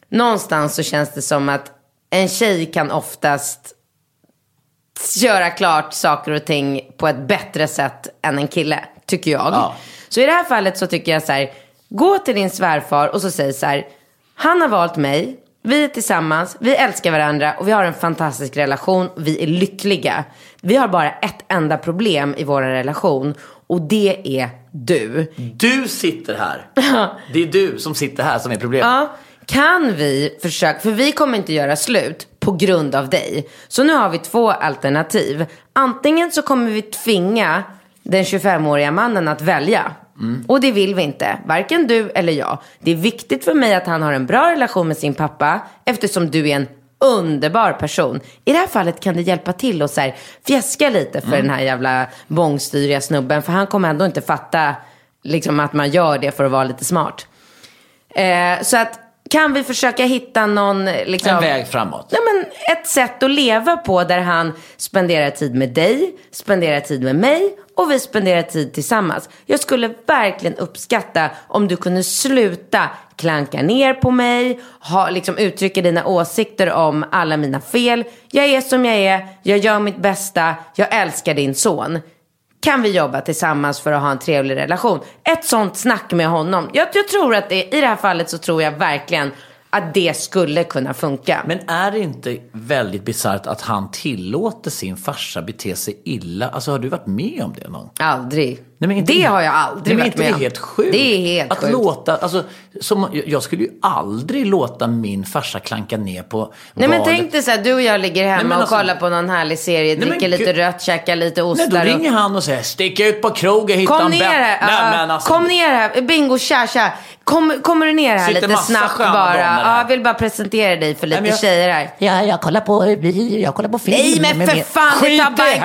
någonstans så känns det som att en tjej kan oftast göra klart saker och ting på ett bättre sätt än en kille, tycker jag. Ja. Så i det här fallet så tycker jag så här, gå till din svärfar och så säg så här, han har valt mig, vi är tillsammans, vi älskar varandra och vi har en fantastisk relation, vi är lyckliga. Vi har bara ett enda problem i vår relation och det är du. Du sitter här. Det är du som sitter här som är problemet. Ja, kan vi försöka, för vi kommer inte göra slut på grund av dig. Så nu har vi två alternativ. Antingen så kommer vi tvinga den 25-åriga mannen att välja. Och det vill vi inte, varken du eller jag. Det är viktigt för mig att han har en bra relation med sin pappa eftersom du är en underbar person. I det här fallet kan det hjälpa till att så här fjäska lite för den här jävla bångstyriga snubben. För han kommer ändå inte fatta liksom, att man gör det för att vara lite smart. Eh, så att kan vi försöka hitta någon... Liksom, En väg framåt. Nej, men ett sätt att leva på där han spenderar tid med dig, spenderar tid med mig och vi spenderar tid tillsammans. Jag skulle verkligen uppskatta om du kunde sluta klanka ner på mig, ha, liksom uttrycka dina åsikter om alla mina fel. Jag är som jag är, jag gör mitt bästa, jag älskar din son. Kan vi jobba tillsammans för att ha en trevlig relation? Ett sånt snack med honom. Jag, jag tror att det, i det här fallet så tror jag verkligen att det skulle kunna funka. Men är det inte väldigt bisarrt att han tillåter sin farsa bete sig illa? Alltså har du varit med om det någon gång? Aldrig. Nej, men inte det det- har jag aldrig Nej, men varit inte med det om. helt sjukt? Det är helt att sjukt. Låta, alltså, som, jag skulle ju aldrig låta min farsa klanka ner på Nej men tänk dig så här, du och jag ligger hemma Nej, men och alltså- kollar på någon härlig serie, men dricker lite gud- rött, käkar lite Nej, ostar. då och- ringer han och säger stick ut på krogen, hitta Kom en ner här, Nej, ja, men alltså, kom ner här, bingo, tja, tja. Kom, kommer du ner här Sitter lite snabbt bara? Ja, jag vill bara presentera dig för lite men jag- tjejer här. Ja, jag kollar på, jag kollar på film. Nej men för fan, det Skit tar bara en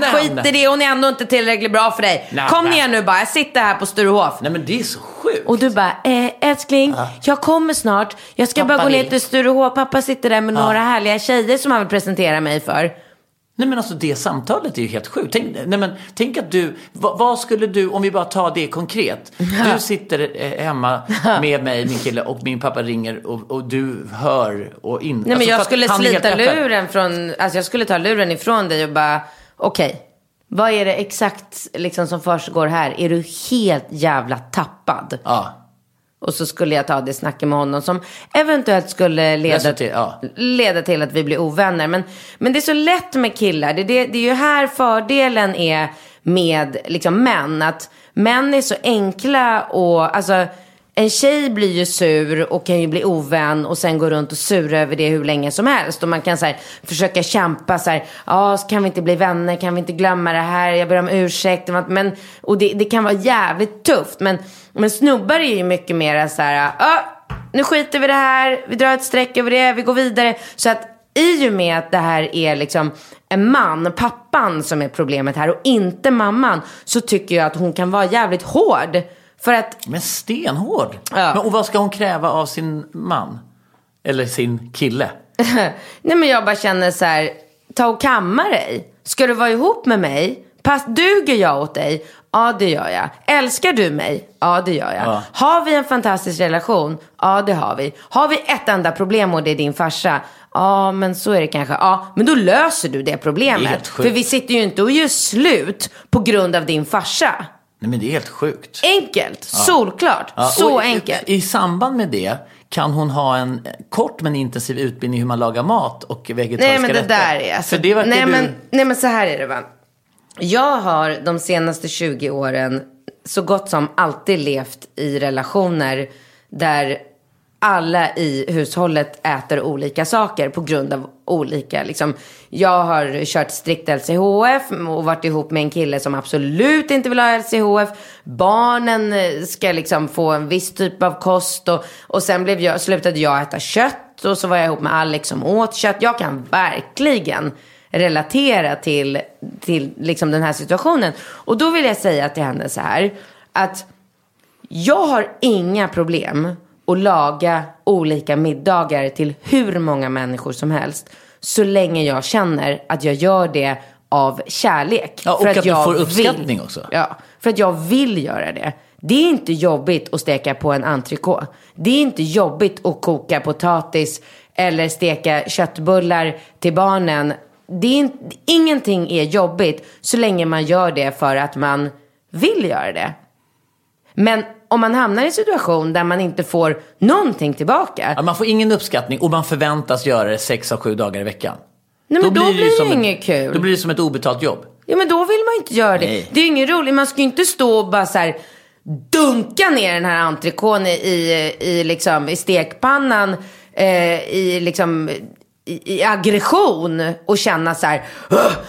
kvart. Skit i det, hon är ändå inte tillräckligt bra för dig. Nej, Kom ner nu bara, jag sitter här på Sturehof. Nej men det är så sjukt. Och du bara, eh, älskling, jag kommer snart. Jag ska bara Pappa gå ner vill. till Sturehof. Pappa sitter där med några härliga tjejer som han vill presentera mig för. Nej men alltså det samtalet är ju helt sjukt. Tänk, nej, men, tänk att du, vad, vad skulle du, om vi bara tar det konkret. Du sitter eh, hemma med mig, min kille och min pappa ringer och, och du hör och inte. Nej men alltså, jag skulle slita luren från, alltså jag skulle ta luren ifrån dig och bara, okej. Vad är det exakt liksom som försiggår här? Är du helt jävla tappad? Ja. Och så skulle jag ta det snacket med honom som eventuellt skulle leda, Resultat, ja. leda till att vi blir ovänner. Men, men det är så lätt med killar. Det, det, det är ju här fördelen är med liksom, män. Att män är så enkla och alltså en tjej blir ju sur och kan ju bli ovän och sen gå runt och sura över det hur länge som helst. Och man kan så här, försöka kämpa så här, ja kan vi inte bli vänner, kan vi inte glömma det här, jag ber om ursäkt. Men, och det, det kan vara jävligt tufft. Men, men snubbar är ju mycket mer så här, ja nu skiter vi i det här, vi drar ett streck över det, vi går vidare. Så att i och med att det här är liksom en man, pappan som är problemet här och inte mamman, så tycker jag att hon kan vara jävligt hård. För att Men stenhård. Ja. Men, och vad ska hon kräva av sin man? Eller sin kille? Nej men jag bara känner så här, ta och kamma dig. Ska du vara ihop med mig? Pass, duger jag åt dig? Ja det gör jag. Älskar du mig? Ja det gör jag. Ja. Har vi en fantastisk relation? Ja det har vi. Har vi ett enda problem och det är din farsa? Ja men så är det kanske. Ja men då löser du det Det problemet. sjukt. För vi sitter ju inte och gör slut på grund av din farsa. Nej men det är helt sjukt. Enkelt, solklart, Ja, så och i- enkelt. I samband med det kan hon ha en kort men intensiv utbildning i hur man lagar mat och vegetariska Nej men det rätter. där är alltså, För det verkar nej, du... men, nej men så här är det va. Jag har de senaste 20 åren så gott som alltid levt i relationer där alla i hushållet äter olika saker på grund av olika, liksom. Jag har kört strikt LCHF och varit ihop med en kille som absolut inte vill ha LCHF. Barnen eh, ska liksom få en viss typ av kost och, och sen blev jag, slutade jag äta kött och så var jag ihop med Alex som åt kött. Jag kan verkligen relatera till, till liksom den här situationen. Och då vill jag säga till henne så här, att jag har inga problem att laga olika middagar till hur många människor som helst. Så länge jag känner att jag gör det av kärlek. Ja, och För att du jag får uppskattning vill. också. Ja, för att jag vill göra det. Det är inte jobbigt att steka på en entrecote. Det är inte jobbigt att koka potatis eller steka köttbullar till barnen. Det är inte, ingenting är jobbigt så länge man gör det för att man vill göra det. Men om man hamnar i en situation där man inte får någonting tillbaka. Ja, man får ingen uppskattning och man förväntas göra det sex av sju dagar i veckan. Nej, men då, ju blir det ett- inget kul. Då blir det som ett obetalt jobb. Ja men då vill man inte göra det. Nej. Det är ingen roligt. Man ska ju inte stå och bara så här dunka ner den här entrecôten i, i, liksom, i stekpannan eh, i liksom i, i aggression och känna så här,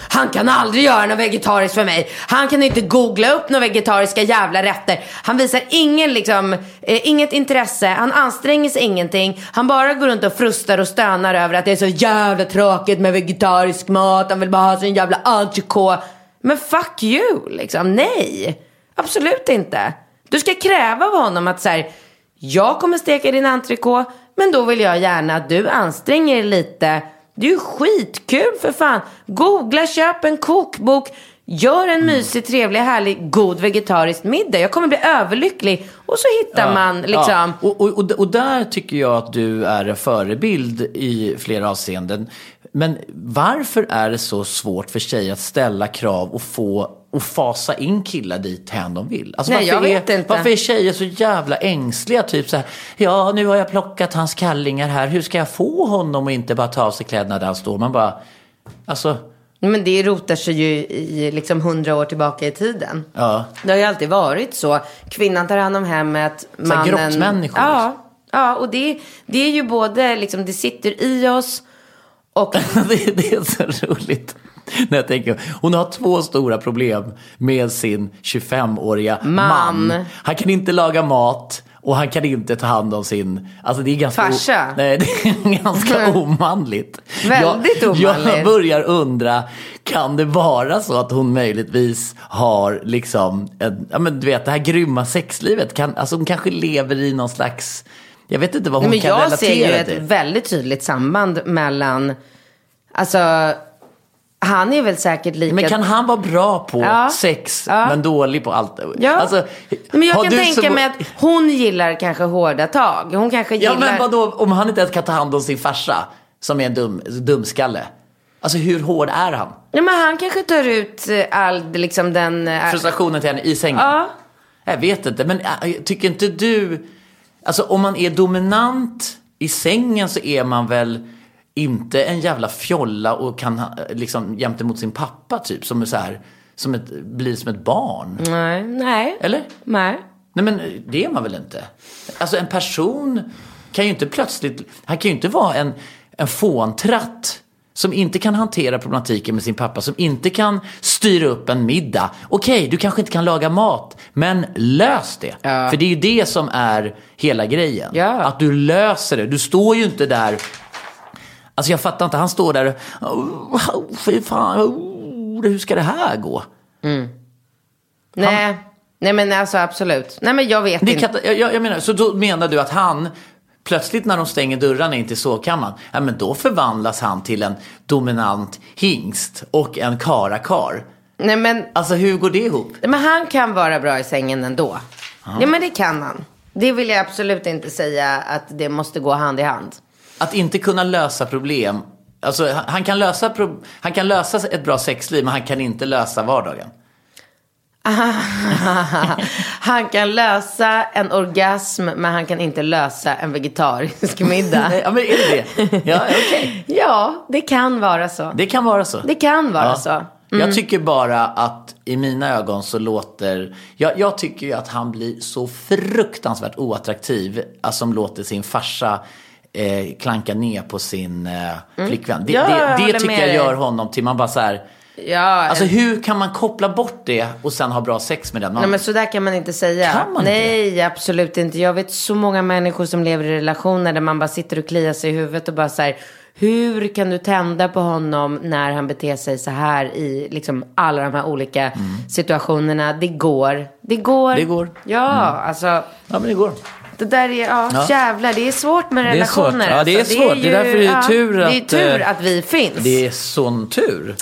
han kan aldrig göra något vegetariskt för mig. Han kan inte googla upp några vegetariska jävla rätter. Han visar ingen, liksom, eh, inget intresse, han anstränger sig ingenting. Han bara går runt och frustar och stönar över att det är så jävla tråkigt med vegetarisk mat. Han vill bara ha sin jävla entrecote. Men fuck you, liksom. Nej, absolut inte. Du ska kräva av honom att så här, jag kommer steka din entrecote, men då vill jag gärna att du anstränger dig lite. Det är ju skitkul för fan. Googla, köp en kokbok. Gör en mysig, trevlig, härlig, god vegetarisk middag. Jag kommer bli överlycklig. Och så hittar man liksom. Ja. Och, och, och, och där tycker jag att du är en förebild i flera avseenden. Men varför är det så svårt för tjejer att ställa krav och få och fasa in killar dit hän de vill? Alltså, Nej, varför jag vet är, inte. Varför är tjejer så jävla ängsliga? Typ så här, ja nu har jag plockat hans kallingar här. Hur ska jag få honom att inte bara ta av sig kläderna där han står? Man bara, alltså, Men det rotar sig ju i liksom hundra år tillbaka i tiden. ja. Det har ju alltid varit så. Kvinnan tar hand om hemmet. Mannen... grottmänniskor, Ja, liksom. ja och det, det är ju både, liksom, det sitter i oss och det, det är så roligt. När jag tänker, hon har två stora problem med sin 25-åriga man. Man. Han kan inte laga mat och han kan inte ta hand om sin... Alltså det är ganska... Farsa. nej, det är ganska omanligt. Väldigt jag, Jag omanligt. börjar undra, kan det vara så att hon möjligtvis har liksom, en, ja men du vet det här grymma sexlivet. Kan, alltså hon kanske lever i någon slags... Jag vet inte vad hon Men kan jag relatera ser ju ett till. väldigt tydligt samband mellan, alltså, han är väl säkert lika... Men kan han vara bra på Ja. sex Ja. men dålig på allt? Ja. Alltså, men jag kan tänka så- mig att hon gillar kanske hårda tag. Hon kanske gillar... Ja men vadå, om han inte ens kan ta hand om sin farsa som är en dum, dumskalle. Alltså hur hård är han? Ja, men han kanske tar ut eh, all, liksom den... eh, Frustrationen till henne i sängen? Ja. Jag vet inte, men äh, tycker inte du... Alltså om man är dominant i sängen så är man väl inte en jävla fjolla och kan liksom jämte mot sin pappa typ som är så här, som ett, blir som ett barn. Nej, nej. Eller? Nej. Nej men det är man väl inte? Alltså en person kan ju inte plötsligt, han kan ju inte vara en, en fåntratt som inte kan hantera problematiken med sin pappa, som inte kan styra upp en middag. Okej, du kanske inte kan laga mat, men lös det. Ja. För det är ju det som är hela grejen. Ja. Att du löser det. Du står ju inte där Alltså jag fattar inte, han står där och, oh, fy fan, oh, hur ska det här gå? Nej. Nej men alltså absolut. Nej men jag vet Det inte. kan, jag, jag menar, så då menar du att han, plötsligt när de stänger dörrarna in till sovkammaren, ja men då förvandlas han till en dominant hingst och en karakar. Nej men, Alltså hur går det ihop? men han kan vara bra i sängen ändå. Ja men det kan han. Det vill jag absolut inte säga att det måste gå hand i hand. Att inte kunna lösa problem. Alltså han- han kan lösa, pro, han kan lösa ett bra sexliv, men han kan inte lösa vardagen. han kan lösa en orgasm men han kan inte lösa en vegetarisk middag. Ja men är det det? Ja, okej. ja, det kan vara så. Det kan vara så. Det kan vara så. Mm. Jag tycker bara att i mina ögon så låter, jag, jag tycker ju att han blir så fruktansvärt oattraktiv, alltså som låter sin farsa eh, klanka ner på sin eh, flickvän. Det, Mm. Ja, det, det håller tycker jag gör honom till man bara så här, Ja, alltså hur kan man koppla bort det och sen ha bra sex med den Nej mannen? men så där kan man inte säga. Kan man inte Nej, absolut inte. Jag vet så många människor som lever i relationer där man bara sitter och kliar sig i huvudet och bara så här. Hur kan du tända på honom när han beter sig så här i liksom alla de här olika situationerna? Det går. Det går. Mm. Det går. Ja, alltså. Ja men det går. Det där är, ja, Ja. jävlar, det är svårt med Det är relationer. svårt. Ja, det är alltså. svårt. Det är därför det är tur Det är att, tur eh, att vi finns. Det är sån tur.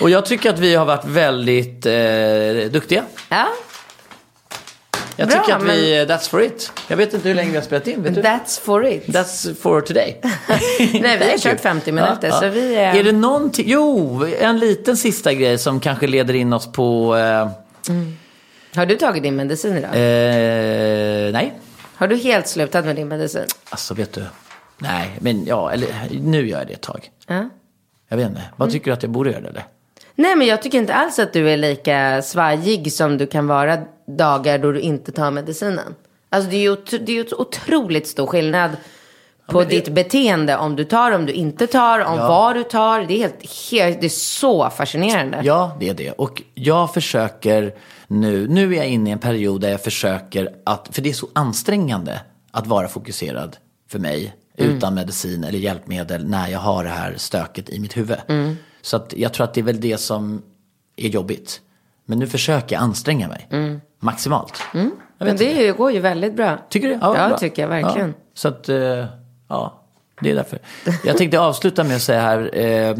Och jag tycker att vi har varit väldigt eh, duktiga. Ja, Jag Bra, tycker att vi, men- that's for it. Jag vet inte hur länge vi har spelat in. Vet du? that's for it. That's for today. Nej, vi har kört 50 minuter, så vi är- Är det någonting, jo, en liten sista grej som kanske leder in oss på, eh, Har du tagit din medicin idag? eh, nej, Har du helt slutat med din medicin? alltså vet du, nej, men ja, eller nu gör jag det ett tag. Ja. Jag vet inte, vad tycker du att jag borde göra eller? Nej, men jag tycker inte alls att du är lika svajig som du kan vara dagar då du inte tar medicinen. Alltså det är ju det är ju otroligt stor skillnad på men det- ditt beteende om du tar, om du inte tar, om Ja. vad du tar. Det är, helt, helt, det är så fascinerande. Ja, det är det. Och jag försöker nu, nu är jag inne i en period där jag försöker att, för det är så ansträngande att vara fokuserad för mig utan medicin eller hjälpmedel när jag har det här stöket i mitt huvud. Så att jag tror att det är väl det som är jobbigt. Men nu försöker jag anstränga mig maximalt. Jag vet Men det ju- går ju väldigt bra. Tycker du? Ja, bra. tycker jag verkligen. Ja. Så att, eh, Ja, det är därför. Jag tänkte avsluta med att säga här. Eh,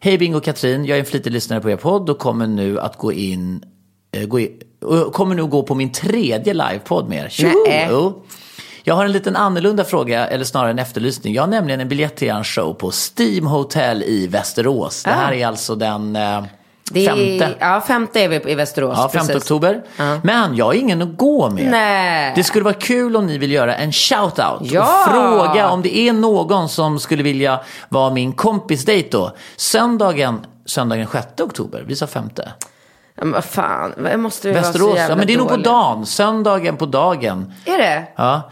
Hej Bingo och Katrin, jag är en flitig lyssnare på er podd och kommer nu att gå in, gå in kommer nu gå på min tredje livepodd med er. Jag har en liten annorlunda fråga, eller snarare en efterlysning. Jag har nämligen en biljett till er show på Steam Hotel i Västerås. Det här är alltså den eh, Det är, femte. Ja, femte är vi i Västerås. Ja, 5 precis. oktober. Men jag har ingen att gå med. Nej. Det skulle vara kul om ni vill göra en shout-out. Ja. Och fråga om det är någon som skulle vilja vara min kompis då. Söndagen, söndagen 6 oktober, vi sa femte. Men vad fan, jag måste ju vara så Västerås, jävla ja men det är nog på dagen. Söndagen på dagen. Är det? Ja.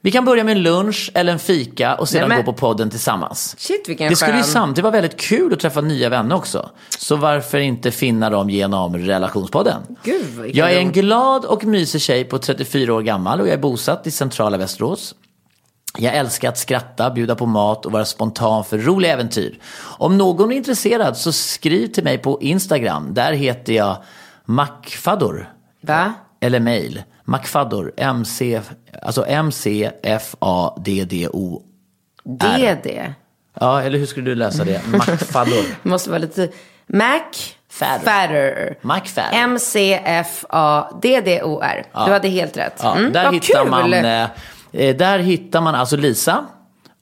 Vi kan börja med en lunch eller en fika och sedan Nej, men- gå på podden tillsammans. Shit vilken Det skulle ju skön. samtidigt vara väldigt kul att träffa nya vänner också. Så varför inte finna dem genom relationspodden? Gud, jag är en glad och mysig tjej på 34 år gammal och jag är bosatt i centrala Västerås. Jag älskar att skratta, bjuda på mat och vara spontan för roliga äventyr. Om någon är intresserad så skriv till mig på Instagram. Där heter jag Macfador. Va? Eller mail. Macfador. MC, alltså M-C-F-A-D-D-O. Det. Ja, eller hur skulle du läsa det? Macfador. Det måste vara lite... Mac Fatter. Fatter. Macfatter. M-C-F-A-D-D-O-R. Du hade helt rätt. Ja, Mm, där, vad hittar kul. man, eh, Eh, där hittar man alltså Lisa.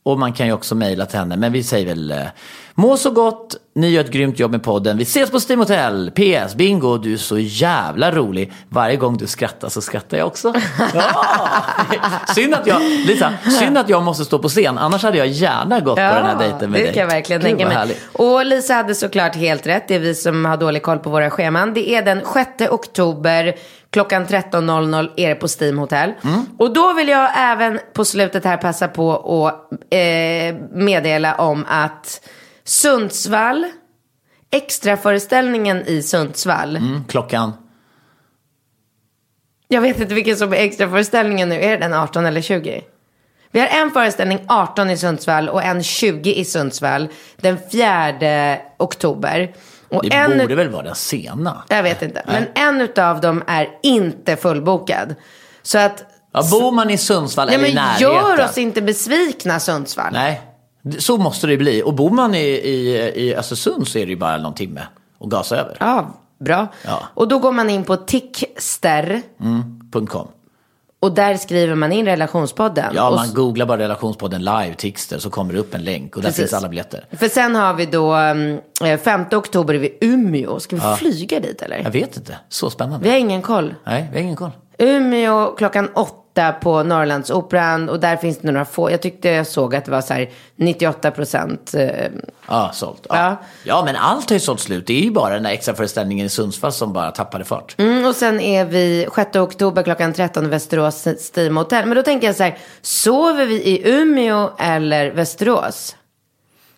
Och man kan ju också mejla till henne. Men vi säger väl eh, må så gott. Ni gör ett grymt jobb med podden. Vi ses på Steam Hotel. PS. Bingo, du är så jävla rolig. Varje gång du skrattar så skrattar jag också. Ja. synd att jag, Lisa, synd att jag måste stå på scen. Annars hade jag gärna gått på den här dejten med det dig. kan jag verkligen tänka mig. Och Lisa hade såklart helt rätt. Det är vi som har dålig koll på våra scheman. Det är den 6 oktober klockan 13.00 är det på Steam Hotel. Mm. Och då vill jag även på slutet här passa på att eh, meddela om att Sundsvall, extraföreställningen i Sundsvall. Mm, klockan. Jag vet inte vilken som är extraföreställningen nu. Är det den 18 eller 20? Vi har en föreställning 18 i Sundsvall och en 20 i Sundsvall den 4 oktober. Och Det en, borde väl vara den sena? Jag vet inte. Men en utav dem är inte fullbokad. Så att... Ja, bor man i Sundsvall Nej, eller i närheten? gör oss inte besvikna Sundsvall. Nej, så måste det bli. Och bor man i, i, i Östersund så är det ju bara någon timme att gasa över. Ja, bra. Ja. Och då går man in på Tickster. Punkt .com. Och där skriver man in relationspodden. Ja, och man googlar bara relationspodden live, Tixter, så kommer det upp en länk och där Precis. finns alla biljetter. För sen har vi då um, 5 oktober är vi Umeå. Ska vi flyga dit eller? Jag vet inte, så spännande. Vi har ingen koll. Nej, vi har ingen koll. Umeå klockan åtta på Norrlandsoperan och där finns det några få. Jag tyckte jag såg att det var så här 98 procent. Eh, Ja, sålt. Ja. Ja. ja. men allt har ju sålt slut. Det är ju bara den där extra föreställningen i Sundsvall som bara tappade fart. mm, och sen är vi 6 oktober klockan 13 Västerås Steam Hotel. Men då tänker jag så här, sover vi i Umeå eller Västerås?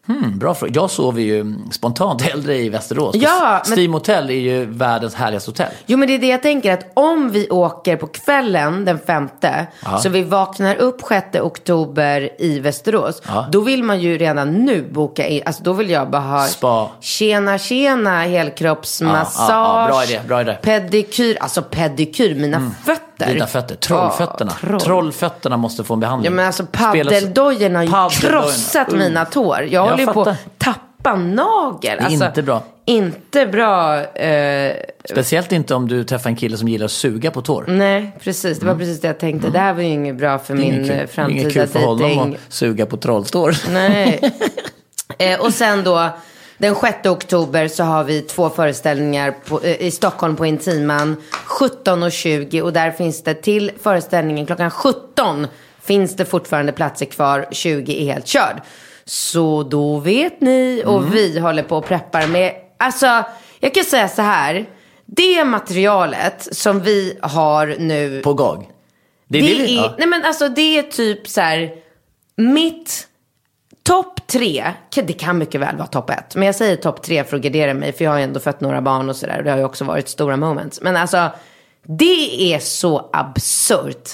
Mm, bra fråga. Jag sover ju spontant hellre i Västerås. Ja, men- Steam Hotel är ju världens härligaste hotell. Jo men det är det jag tänker att om vi åker på kvällen den femte så vi vaknar upp 6 oktober i Västerås. Ja. Då vill man ju redan nu boka in, alltså då vill jag bara ha Spa. tjena tjena helkroppsmassage, Ja, ja, ja, bra idé, bra idé. pedikyr, alltså pedikyr, mina fötter. Dina fötter, trollfötterna. Ja, troll. Trollfötterna måste få en behandling. Ja men alltså paddeldojorna har ju Paddeldojorna. krossat Uh. mina tår. Jag, håller ju på att tappa nagel. Alltså, inte bra. Inte bra. Eh, Speciellt inte om du träffar en kille som gillar att suga på tår. Nej, precis. Det var precis det jag tänkte. Det här var ju inget bra för min inget eh, kul. Det är framtida inget kul för honom dejting. att suga på trolltår. Nej. eh, och sen då, den 6 oktober så har vi två föreställningar på, eh, i Stockholm på Intiman. 17.20 och där finns det till föreställningen klockan 17 finns det fortfarande platser kvar. 20 är helt körd. Så då vet ni och Mm. vi håller på och preppar med, alltså jag kan säga så här. Det materialet som vi har nu På gång. Det är det det, är, nej men alltså det är typ så här, mitt topp tre, det kan mycket väl vara topp ett, men jag säger topp tre för att gardera mig, för jag har ju ändå fött några barn och sådär, och det har ju också varit stora moments. Men alltså, det är så absurt.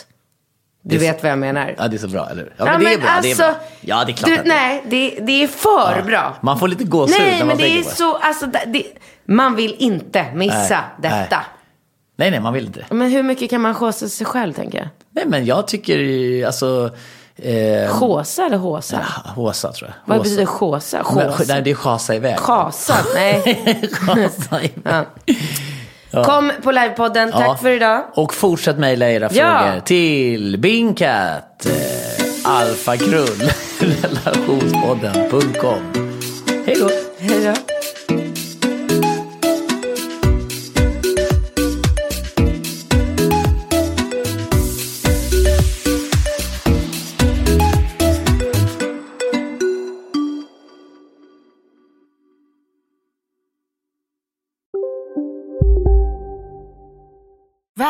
Du Det vet vad jag menar. Ja, det är så bra, eller hur? Ja, men det är bra. det är bra. Ja, det är klart alltså, du, att det är. Nej, det, det är för bra. Man får lite gåshud Nej, när man men det tänker är på det. så, alltså, det, det, man vill inte missa Nej, detta. Nej, nej, man vill inte. Men hur mycket kan man chasa sig själv, tänker jag? Nej, men jag tycker alltså, Eh, Håsa eller håsa? Håsa tror jag. Vad Håsa. betyder håsa? Håsa? nej, det är chasa iväg. Chasa? Nej. Chasa iväg. Kom på livepodden. Tack Ja. för idag. Och fortsätt mejla era Ja. frågor till bingkat, eh, alfakrull, relationspodden.com. Hej då! Hej då.